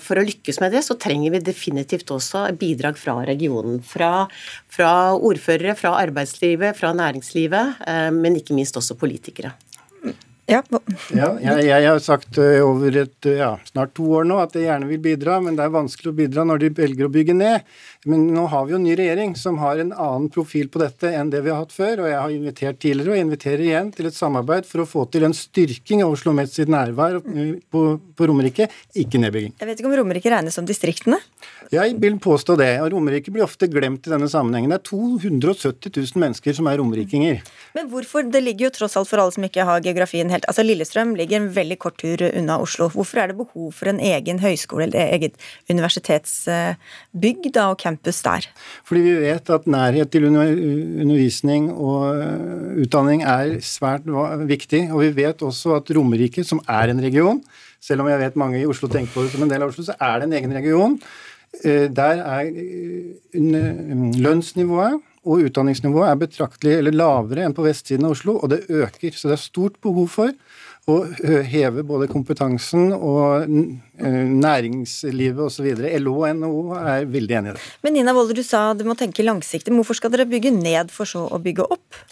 For å lykkes med det, så trenger vi definitivt også bidrag fra regionen. Fra, fra ordførere, fra arbeidslivet, fra næringslivet, men ikke minst også politikere. Ja, ja jeg, jeg, har sagt uh, over et, uh, ja, snart to år nå at jeg gjerne vil bidra, men det er vanskelig å bidra når de velger å bygge ned. Men nå har vi jo en ny regjering som har en annen profil på dette enn det vi har hatt før. Og jeg har invitert tidligere, og inviterer igjen, til et samarbeid for å få til en styrking av Oslo Met sitt nærvær på, på Romerike, ikke nedbygging. Jeg vet ikke om Romerike regnes som distriktene? Jeg vil påstå det. og Romerike blir ofte glemt i denne sammenhengen. Det er 270 000 mennesker som er romerikinger. Men hvorfor? Det ligger jo tross alt for alle som ikke har geografien helt Altså Lillestrøm ligger en veldig kort tur unna Oslo. Hvorfor er det behov for en egen høyskole eller eget universitetsbygg da, og campus der? Fordi vi vet at nærhet til undervisning og øh, utdanning er svært viktig. Og vi vet også at Romerike, som er en region, selv om jeg vet mange i Oslo tenker på det som en del av Oslo, så er det en egen region. Øh, der er øh, lønnsnivået og utdanningsnivået er betraktelig eller lavere enn på vestsiden av Oslo, og det øker. Så det er stort behov for å heve både kompetansen og næringslivet osv. LO og NHO er veldig enig i det. Men Nina Woller, du sa du må tenke langsiktig. Hvorfor skal dere bygge ned for så å bygge opp?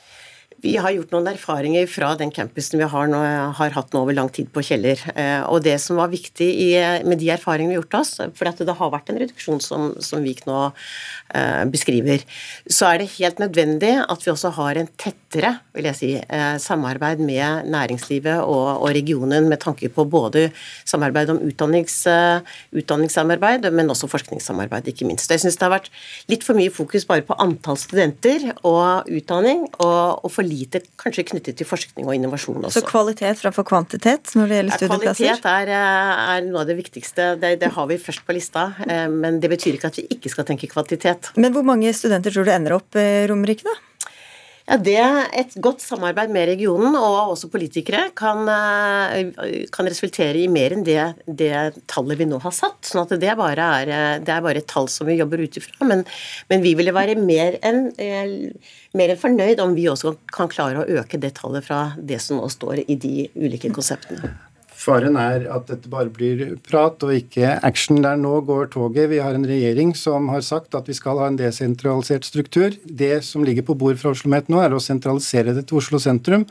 Vi har gjort noen erfaringer fra den campusen vi har, nå, har hatt nå over lang tid på Kjeller. Eh, og det som var viktig i, med de erfaringene vi har gjort oss, for det har vært en reduksjon som, som Vik nå eh, beskriver, så er det helt nødvendig at vi også har en tettere vil jeg si, eh, samarbeid med næringslivet og, og, regionen med tanke på både samarbeid om utdannings, eh, utdanningssamarbeid, men også forskningssamarbeid, ikke minst. Jeg syns det har vært litt for mye fokus bare på antall studenter og utdanning, og, og for lite kanskje knyttet til forskning og innovasjon også. Så kvalitet framfor kvantitet når det gjelder studieplasser? Ja, kvalitet er, eh, er, noe av det viktigste. Det, det, har vi først på lista. Eh, men det betyr ikke at vi ikke skal tenke kvantitet. Men hvor mange studenter tror du ender opp i Romerike, da? Ja, det Et godt samarbeid med regionen og også politikere kan, eh, kan resultere i mer enn det, det, tallet vi nå har satt. sånn at det bare er, det er bare et tall som vi jobber ut ifra. Men, men, vi ville være mer enn, eh, mer enn fornøyd om vi også kan klare å øke det tallet fra det som nå står i de ulike konseptene. Faren er at dette bare blir prat og ikke action. Der nå går toget. Vi har en regjering som har sagt at vi skal ha en desentralisert struktur. Det som ligger på bordet fra Oslo Met nå, er å sentralisere det til Oslo sentrum.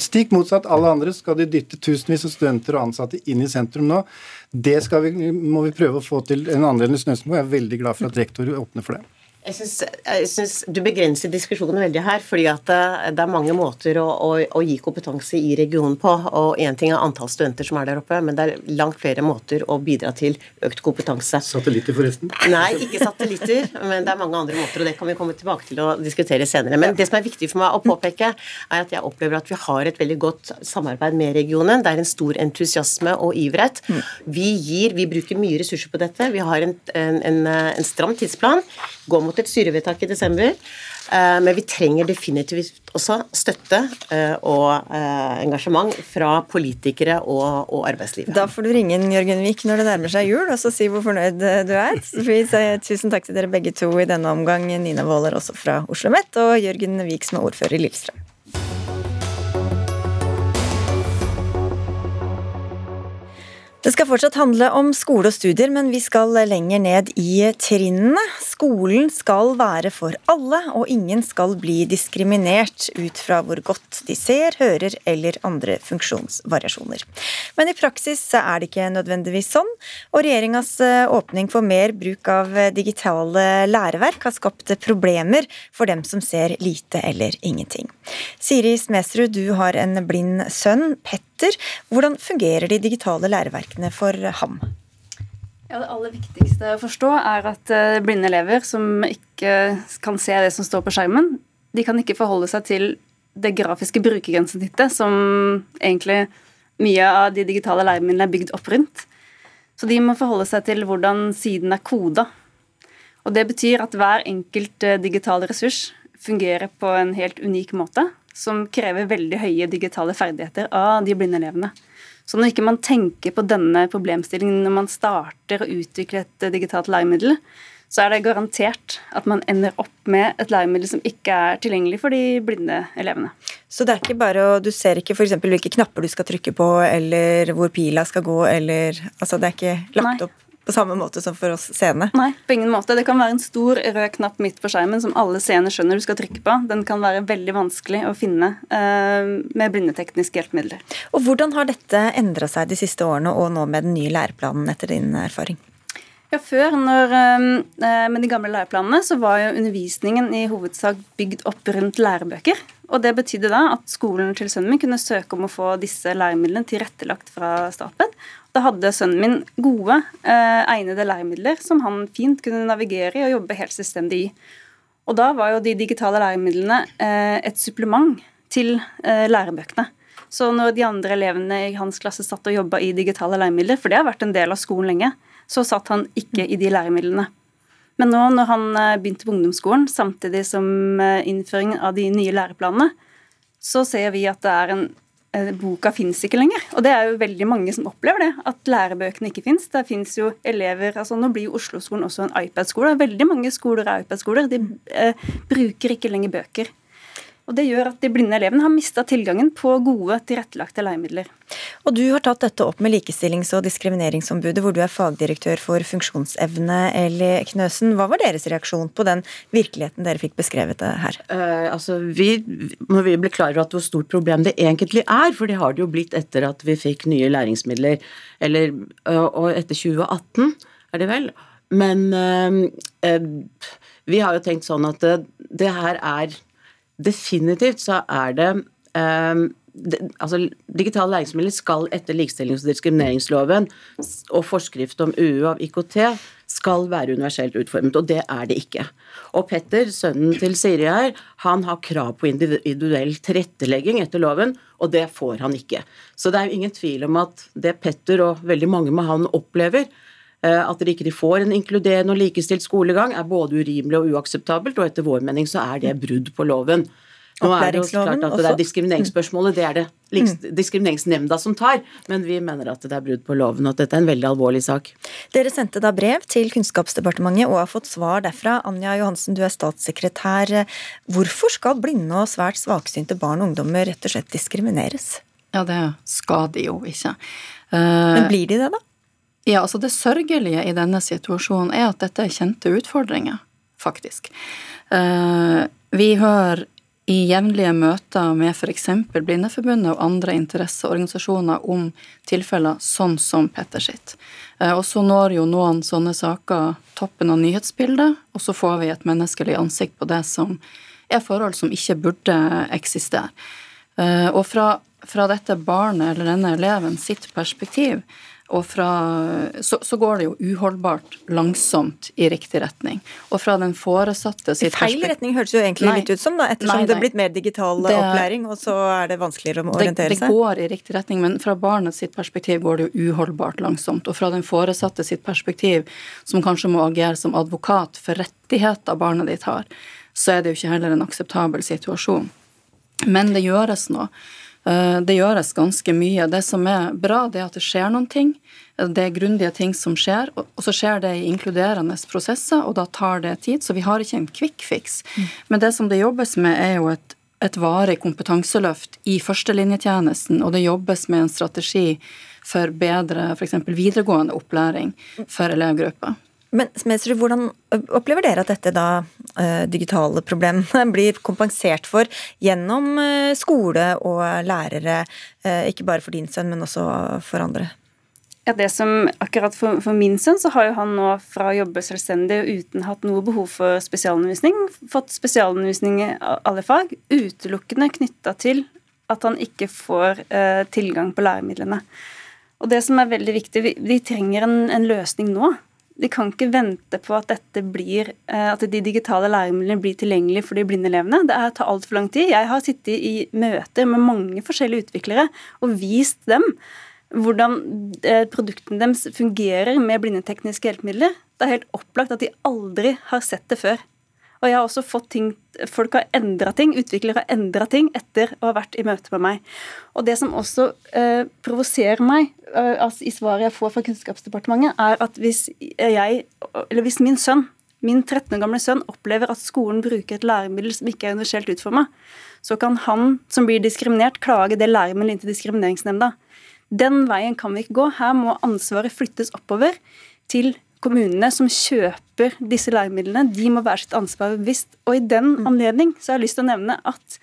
Stikk motsatt alle andre skal de dytte tusenvis av studenter og ansatte inn i sentrum nå. Det vi, må vi prøve å få til en annerledes løsning på. Jeg er veldig glad for at rektor åpner for det. Jeg synes du begrenser diskusjonen veldig her. fordi at det, det er mange måter å, å, å, gi kompetanse i regionen på. og Én ting er antall studenter som er der oppe, men det er langt flere måter å bidra til økt kompetanse. Satellitter, forresten? Nei, ikke satellitter. Men det er mange andre måter, og det kan vi komme tilbake til å diskutere senere. Men det som er viktig for meg å påpeke, er at jeg opplever at vi har et veldig godt samarbeid med regionen. Det er en stor entusiasme og ivrighet. Vi gir, vi bruker mye ressurser på dette. Vi har en, en, en, en stram tidsplan. Går mot et styrevedtak i desember. Eh, men vi trenger definitivt også støtte eh, og eh, engasjement fra politikere og, arbeidslivet. Da får du ringe inn Jørgen Wiik når det nærmer seg jul, og så si hvor fornøyd du er. Tusen takk til dere begge to i denne omgang. Nina Waaler også fra Oslo OsloMet, og Jørgen Wiik som er ordfører i Lillestrøm. Det skal fortsatt handle om skole og studier, men vi skal lenger ned i trinnene. Skolen skal være for alle, og ingen skal bli diskriminert ut fra hvor godt de ser, hører eller andre funksjonsvariasjoner. Men i praksis er det ikke nødvendigvis sånn, og regjeringas eh, åpning for mer bruk av digitale læreverk har skapt problemer for dem som ser lite eller ingenting. Siri Smedsrud, du har en blind sønn, Petter. Hvordan fungerer de digitale læreverkene for ham? Ja, Det aller viktigste å forstå er at eh, blinde elever som ikke kan se det som står på skjermen, de kan ikke forholde seg til det grafiske brukergrensesnittet som egentlig mye av de digitale læremidlene er bygd opp rundt. Så de må forholde seg til hvordan siden er koda. Og Det betyr at hver enkelt eh, digital ressurs fungerer på en helt unik måte, som krever veldig høye digitale ferdigheter av de blinde elevene. Så når ikke man tenker på denne problemstillingen når man starter å utvikle et digitalt læremiddel, så er det garantert at man ender opp med et læremiddel som ikke er tilgjengelig for de blinde elevene. Så det er ikke bare å, du ser ikke f.eks. hvilke knapper du skal trykke på, eller hvor pila skal gå, eller Altså det er ikke lagt Nei. opp på samme måte som for oss seende? Nei, på ingen måte. Det kan være en stor rød knapp midt på skjermen som alle seende skjønner du skal trykke på. Den kan være veldig vanskelig å finne uh, med blindetekniske hjelpemidler. Og Hvordan har dette endra seg de siste årene, og nå med den nye læreplanen, etter din erfaring? Ja, Før, når, med de gamle læreplanene, så var jo undervisningen i hovedsak bygd opp rundt lærebøker. Og Det betydde da at skolen til sønnen min kunne søke om å få disse læremidlene tilrettelagt fra Statped. Da hadde sønnen min gode, eh, egnede læremidler som han fint kunne navigere i og jobbe helt selvstendig i. Og Da var jo de digitale læremidlene eh, et supplement til eh, lærebøkene. Så når de andre elevene i hans klasse satt og jobba i digitale læremidler, for det har vært en del av skolen lenge, så satt han ikke i de læremidlene. Men nå når han eh, begynte på ungdomsskolen, samtidig som innføringen innføring av de nye læreplanene, så ser vi at det er en eh, Boka fins ikke lenger. Og det er jo veldig mange som opplever det, at lærebøkene ikke fins. Det fins jo elever altså Nå blir jo Oslo-skolen også en iPad-skole. Veldig mange skoler er iPad-skoler. De eh, bruker ikke lenger bøker. Og Det gjør at de blinde elevene har mista tilgangen på gode, tilrettelagte læremidler. Og Du har tatt dette opp med Likestillings- og diskrimineringsombudet, hvor du er fagdirektør for funksjonsevne, Eli Knøsen. Hva var deres reaksjon på den virkeligheten dere fikk beskrevet her? Uh, altså, vi, må vi bli klar over at hvor stort problem det egentlig er, for det har det jo blitt etter at vi fikk nye læringsmidler, eller, uh, og etter 2018, er det vel. Men uh, vi har jo tenkt sånn at det, det her er definitivt så er det um, det, altså, Digitale læringsmidler skal etter likestillings- og diskrimineringsloven og forskrift om UU av IKT skal være universelt utformet, og det er det ikke. Og Petter, sønnen til Siri her, han har krav på individuell tilrettelegging etter loven, og det får han ikke. Så det er jo ingen tvil om at det Petter og veldig mange med han opplever, at de ikke får en inkluderende og likestilt skolegang, er både urimelig og uakseptabelt, og etter vår mening så er det brudd på loven. Nå er det jo klart at det er Diskrimineringsspørsmålet det er det mm. diskrimineringsnemnda som tar, men vi mener at det er brudd på loven, og at dette er en veldig alvorlig sak. Dere sendte da brev til Kunnskapsdepartementet og har fått svar derfra. Anja Johansen, du er statssekretær. Hvorfor skal blinde og svært svaksynte barn og ungdommer rett og slett diskrimineres? Ja, det skal de jo ikke. Men blir de det, da? Ja, altså Det sørgelige i denne situasjonen er at dette er kjente utfordringer, faktisk. Vi hører i jevnlige møter med f.eks. Blindeforbundet og andre interesseorganisasjoner om tilfeller sånn som Petter sitt. Eh, og så når jo noen sånne saker toppen av nyhetsbildet, og så får vi et menneskelig ansikt på det som er forhold som ikke burde eksistere. Eh, og fra, fra dette barnet eller denne eleven sitt perspektiv og fra, så, så, går det jo uholdbart langsomt i riktig retning. Og fra den foresatte sitt feil retning høres jo egentlig nei, litt ut som, da, ettersom nei, nei. det er blitt mer digital det, opplæring, og så er det vanskeligere å orientere seg. Det går i riktig retning, men fra barnets sitt perspektiv går det jo uholdbart langsomt. Og fra den foresatte sitt perspektiv, som kanskje må agere som advokat for rettigheter barnet ditt har, så er det jo ikke heller en akseptabel situasjon. Men det gjøres nå. Eh, det gjøres ganske mye. Det som er bra, det er at det skjer noen ting. Det er grundige ting som skjer, og så skjer det i inkluderende prosesser, og da tar det tid. Så vi har ikke en quick fix. Mm. Men det som det jobbes med, er jo et, et varig kompetanseløft i førstelinjetjenesten, og det jobbes med en strategi for bedre f.eks. videregående opplæring for elevgrupper. Men Smedsrud, hvordan opplever dere at dette da uh, digitale problemet blir kompensert for gjennom uh, skole og lærere, uh, ikke bare for din sønn, men også for andre? Ja, det som akkurat for, for, min sønn, så har jo han nå fra å jobbe selvstendig og uten hatt noe behov for spesialundervisning, fått spesialundervisning i alle fag, utelukkende knytta til at han ikke får tilgang på læremidlene. Og det som er veldig viktig, vi, vi trenger en, en løsning nå. De kan ikke vente på at, blir, eh, at de digitale læremidlene blir tilgjengelige for de blinde elevene. Det tar altfor lang tid. Jeg har sittet i møter med mange forskjellige utviklere og vist dem hvordan eh, produktene deres fungerer med blindetekniske hjelpemidler. Det er helt opplagt at de aldri har sett det før. Og jeg har også fått ting Folk har endra ting, utviklere har endra ting etter å ha vært i møte med meg. Og det som også eh, provoserer meg eh, altså i svaret jeg får fra Kunnskapsdepartementet, er at hvis jeg, eller hvis min sønn, min 13 år gamle sønn, opplever at skolen bruker et læremiddel som ikke er universelt utforma, så kan han som blir diskriminert, klage det læremiddelet inn til Diskrimineringsnemnda. Den veien kan vi ikke gå. Her må ansvaret flyttes oppover til kommunene som kjøper disse læremidlene, de må være sitt ansvar bevisst. Og i den anledning så har jeg lyst til å nevne at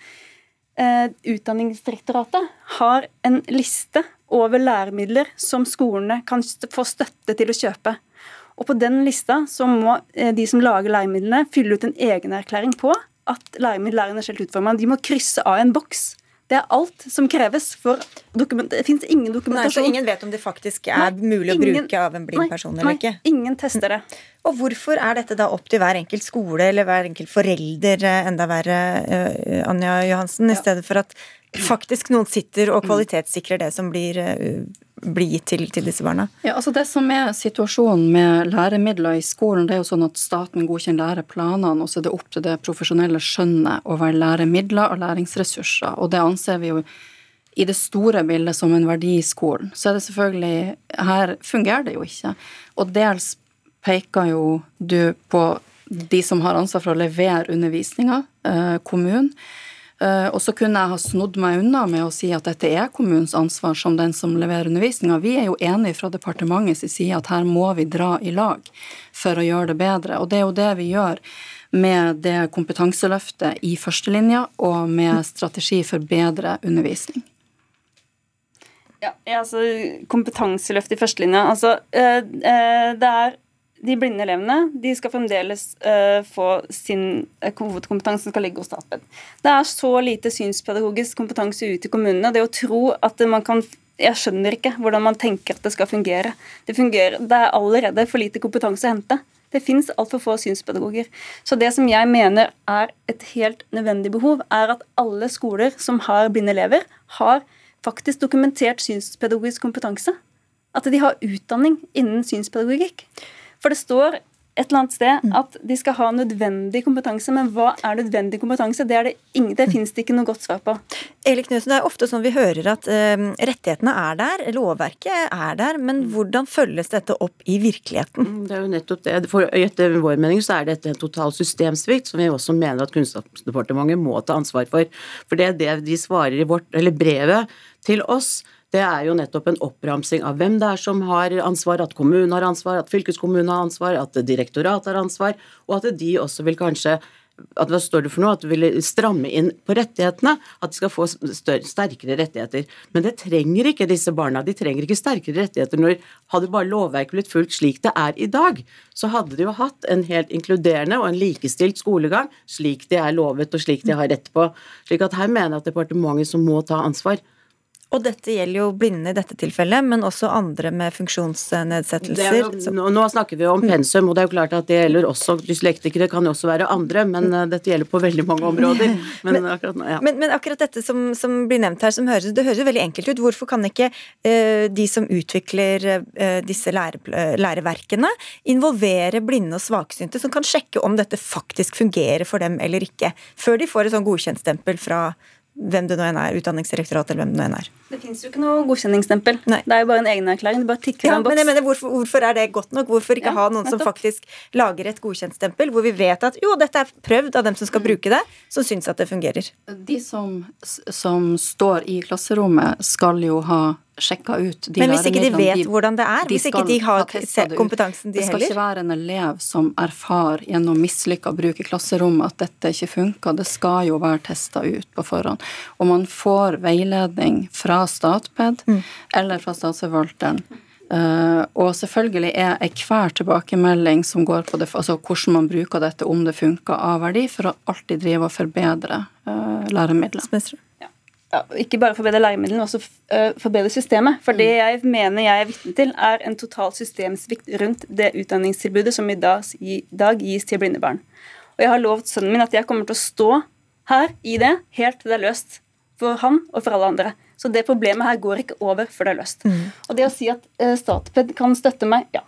eh, Utdanningsdirektoratet har en liste over læremidler som skolene kan få støtte til å kjøpe. Og på den lista så må eh, de som lager læremidlene, fylle ut en egenerklæring på at læremidler er universelt utforma. De må krysse av en boks det er alt som kreves for dokument... Det finnes ingen dokumentasjon. Nei, så ingen vet om det faktisk er nei, mulig å bruke av en blind nei, person eller ikke? Nei, ingen tester det. Og hvorfor er dette da opp til hver enkelt skole eller hver enkelt forelder, eh, enda verre, uh, Anja Johansen, ja. i stedet for at faktisk noen sitter og kvalitetssikrer det som blir uh, bli til, til, disse barna? Ja, altså Det som er situasjonen med læremidler i skolen, det er jo sånn at staten godkjenner læreplanene, og så er det opp til det profesjonelle skjønnet over læremidler og læringsressurser. Og det anser vi jo i det store bildet som en verdi i skolen. Så er det selvfølgelig Her fungerer det jo ikke. Og dels peker jo du på de som har ansvar for å levere undervisninga, eh, kommunen. Eh, og så kunne jeg ha snodd meg unna med å si at dette er kommunens ansvar som den som leverer undervisninga. Vi er jo enige fra departementets side at her må vi dra i lag for å gjøre det bedre. Og det er jo det vi gjør med det kompetanseløftet i førstelinja og med strategi for bedre undervisning. Ja, altså Kompetanseløft i førstelinja. Altså, eh, eh, det er de blinde elevene de skal fremdeles uh, få sin hovedkompetanse skal ligge hos Statped. Det er så lite synspedagogisk kompetanse ute i kommunene. Det å tro at man kan Jeg skjønner ikke hvordan man tenker at det skal fungere. Det, fungerer, det er allerede for lite kompetanse å hente. Det fins altfor få synspedagoger. Så det som jeg mener er et helt nødvendig behov, er at alle skoler som har blinde elever, har faktisk dokumentert synspedagogisk kompetanse. At de har utdanning innen synspedagogikk. For det står et eller annet sted mm. at de skal ha nødvendig kompetanse. Men hva er nødvendig kompetanse? Det, er det, ingen, det finnes det ikke noe godt svar på. Eli Knudsen, Det er ofte sånn vi hører at uh, rettighetene er der, lovverket er der, men mm. hvordan følges dette opp i virkeligheten? Mm, det er jo nettopp det. For Etter vår mening så er dette en total systemsvikt, som vi også mener at Kunnskapsdepartementet må ta ansvar for. For det er det de svarer i vårt, eller brevet til oss det er jo nettopp en oppramsing av hvem det er som har ansvar, at kommunen har ansvar, at fylkeskommunen har ansvar, at direktoratet har ansvar, og at de også vil kanskje at Hva står det for noe? At du vil stramme inn på rettighetene? At de skal få større, sterkere rettigheter. Men det trenger ikke disse barna. De trenger ikke sterkere rettigheter når Hadde bare lovverket blitt fulgt slik det er i dag, så hadde de jo hatt en helt inkluderende og en likestilt skolegang slik de er lovet og slik de har rett på. Slik at her mener jeg at departementet som må ta ansvar. Og dette gjelder jo blinde i dette tilfellet, men også andre med funksjonsnedsettelser. Er, nå, nå, snakker vi jo om pensum, og det er jo klart at det gjelder også dyslektikere, kan jo også være andre, men uh, dette gjelder på veldig mange områder. Men, men, akkurat, ja. men, men akkurat, dette som, som, blir nevnt her, som høres, det høres jo veldig enkelt ut. Hvorfor kan ikke uh, de som utvikler uh, disse lære, læreverkene, involvere blinde og svaksynte, som kan sjekke om dette faktisk fungerer for dem eller ikke, før de får et sånn godkjentstempel fra hvem det nå enn er, Utdanningsdirektoratet eller hvem det nå enn er. Det fins jo ikke noe godkjenningsstempel. Nei. Det er jo bare en egenerklæring. Det bare tikker ja, en boks. Men jeg mener, hvorfor, hvorfor, er det godt nok? Hvorfor ikke ja, ha noen som faktisk lager et godkjentstempel, hvor vi vet at jo, dette er prøvd av dem som skal mm. bruke det, som syns at det fungerer? De som, som står i klasserommet, skal jo ha sjekka ut de Men hvis ikke de vet de, hvordan det er? Hvis ikke de har kompetansen, de heller? Det skal ikke være en elev som erfarer gjennom mislykka bruk i klasserommet at dette ikke funker. Det skal jo være testa ut på forhånd. Og man får veiledning fra Statped mm. eller fra statsforvalteren. Uh, og selvfølgelig er enhver tilbakemelding som går på det, altså hvordan man bruker dette, om det funker, av verdi for å alltid drive og forbedre uh, læremidler ja, ikke bare forbedre læremidlene, men også uh, forbedre systemet. For det mm. jeg mener jeg er vitne til, er en total systemsvikt rundt det utdanningstilbudet som i dag, i dag gis til blinde barn. Og jeg har lovt sønnen min at jeg kommer til å stå her i det helt til det er løst. For han og for alle andre. Så det problemet her går ikke over før det er løst. Mm. Og det å si at uh, Statped kan støtte meg, ja.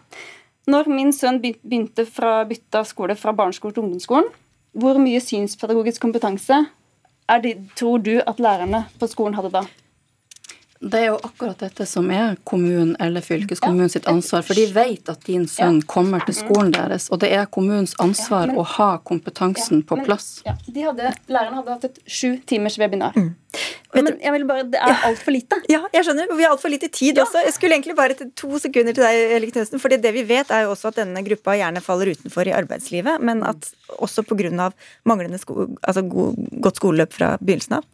Når min sønn begynte fra bytta skole fra barneskole til ungdomsskolen, hvor mye synspedagogisk kompetanse det, tror du at lærerne på skolen hadde da? Det er jo akkurat dette som er kommunen eller fylkeskommunen sitt ansvar. For de vet at din sønn kommer til skolen deres, og det er kommunens ansvar å ha kompetansen på plass. Ja, hadde, lærerne hadde hatt et sju timers webinar. Mm. Men jeg vil bare, det er altfor lite. Ja, jeg skjønner. Vi har altfor lite tid også. Jeg skulle egentlig bare til to sekunder til deg, Elik Knutsen. For det vi vet, er jo også at denne gruppa gjerne faller utenfor i arbeidslivet, men at også pga. manglende sko altså godt skoleløp fra begynnelsen av.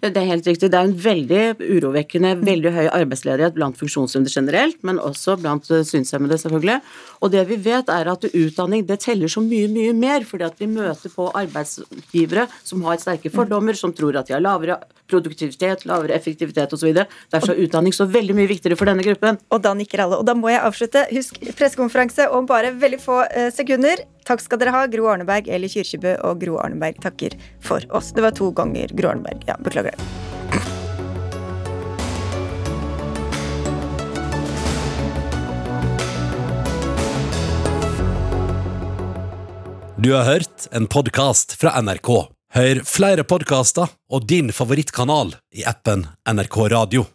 Det er helt riktig. Det er en veldig urovekkende, veldig høy arbeidsledighet blant funksjonshemmede generelt, men også blant eh, synshemmede, selvfølgelig. Og det vi vet, er at utdanning det teller så mye, mye mer, fordi at vi møter på arbeidsgivere som har sterke fordommer, som tror at de har lavere produktivitet, lavere effektivitet osv. Derfor er utdanning så veldig mye viktigere for denne gruppen. Og da nikker alle. Og da må jeg avslutte. Husk pressekonferanse om bare veldig få eh, sekunder. Takk skal dere ha, Gro Arneberg, Eli Kyrkjebø og Gro Arneberg takker for oss. Det var to ganger Gro Arneberg. Ja, beklager. Du har hørt en podkast fra NRK. Hør flere podkaster og din favorittkanal i appen NRK Radio.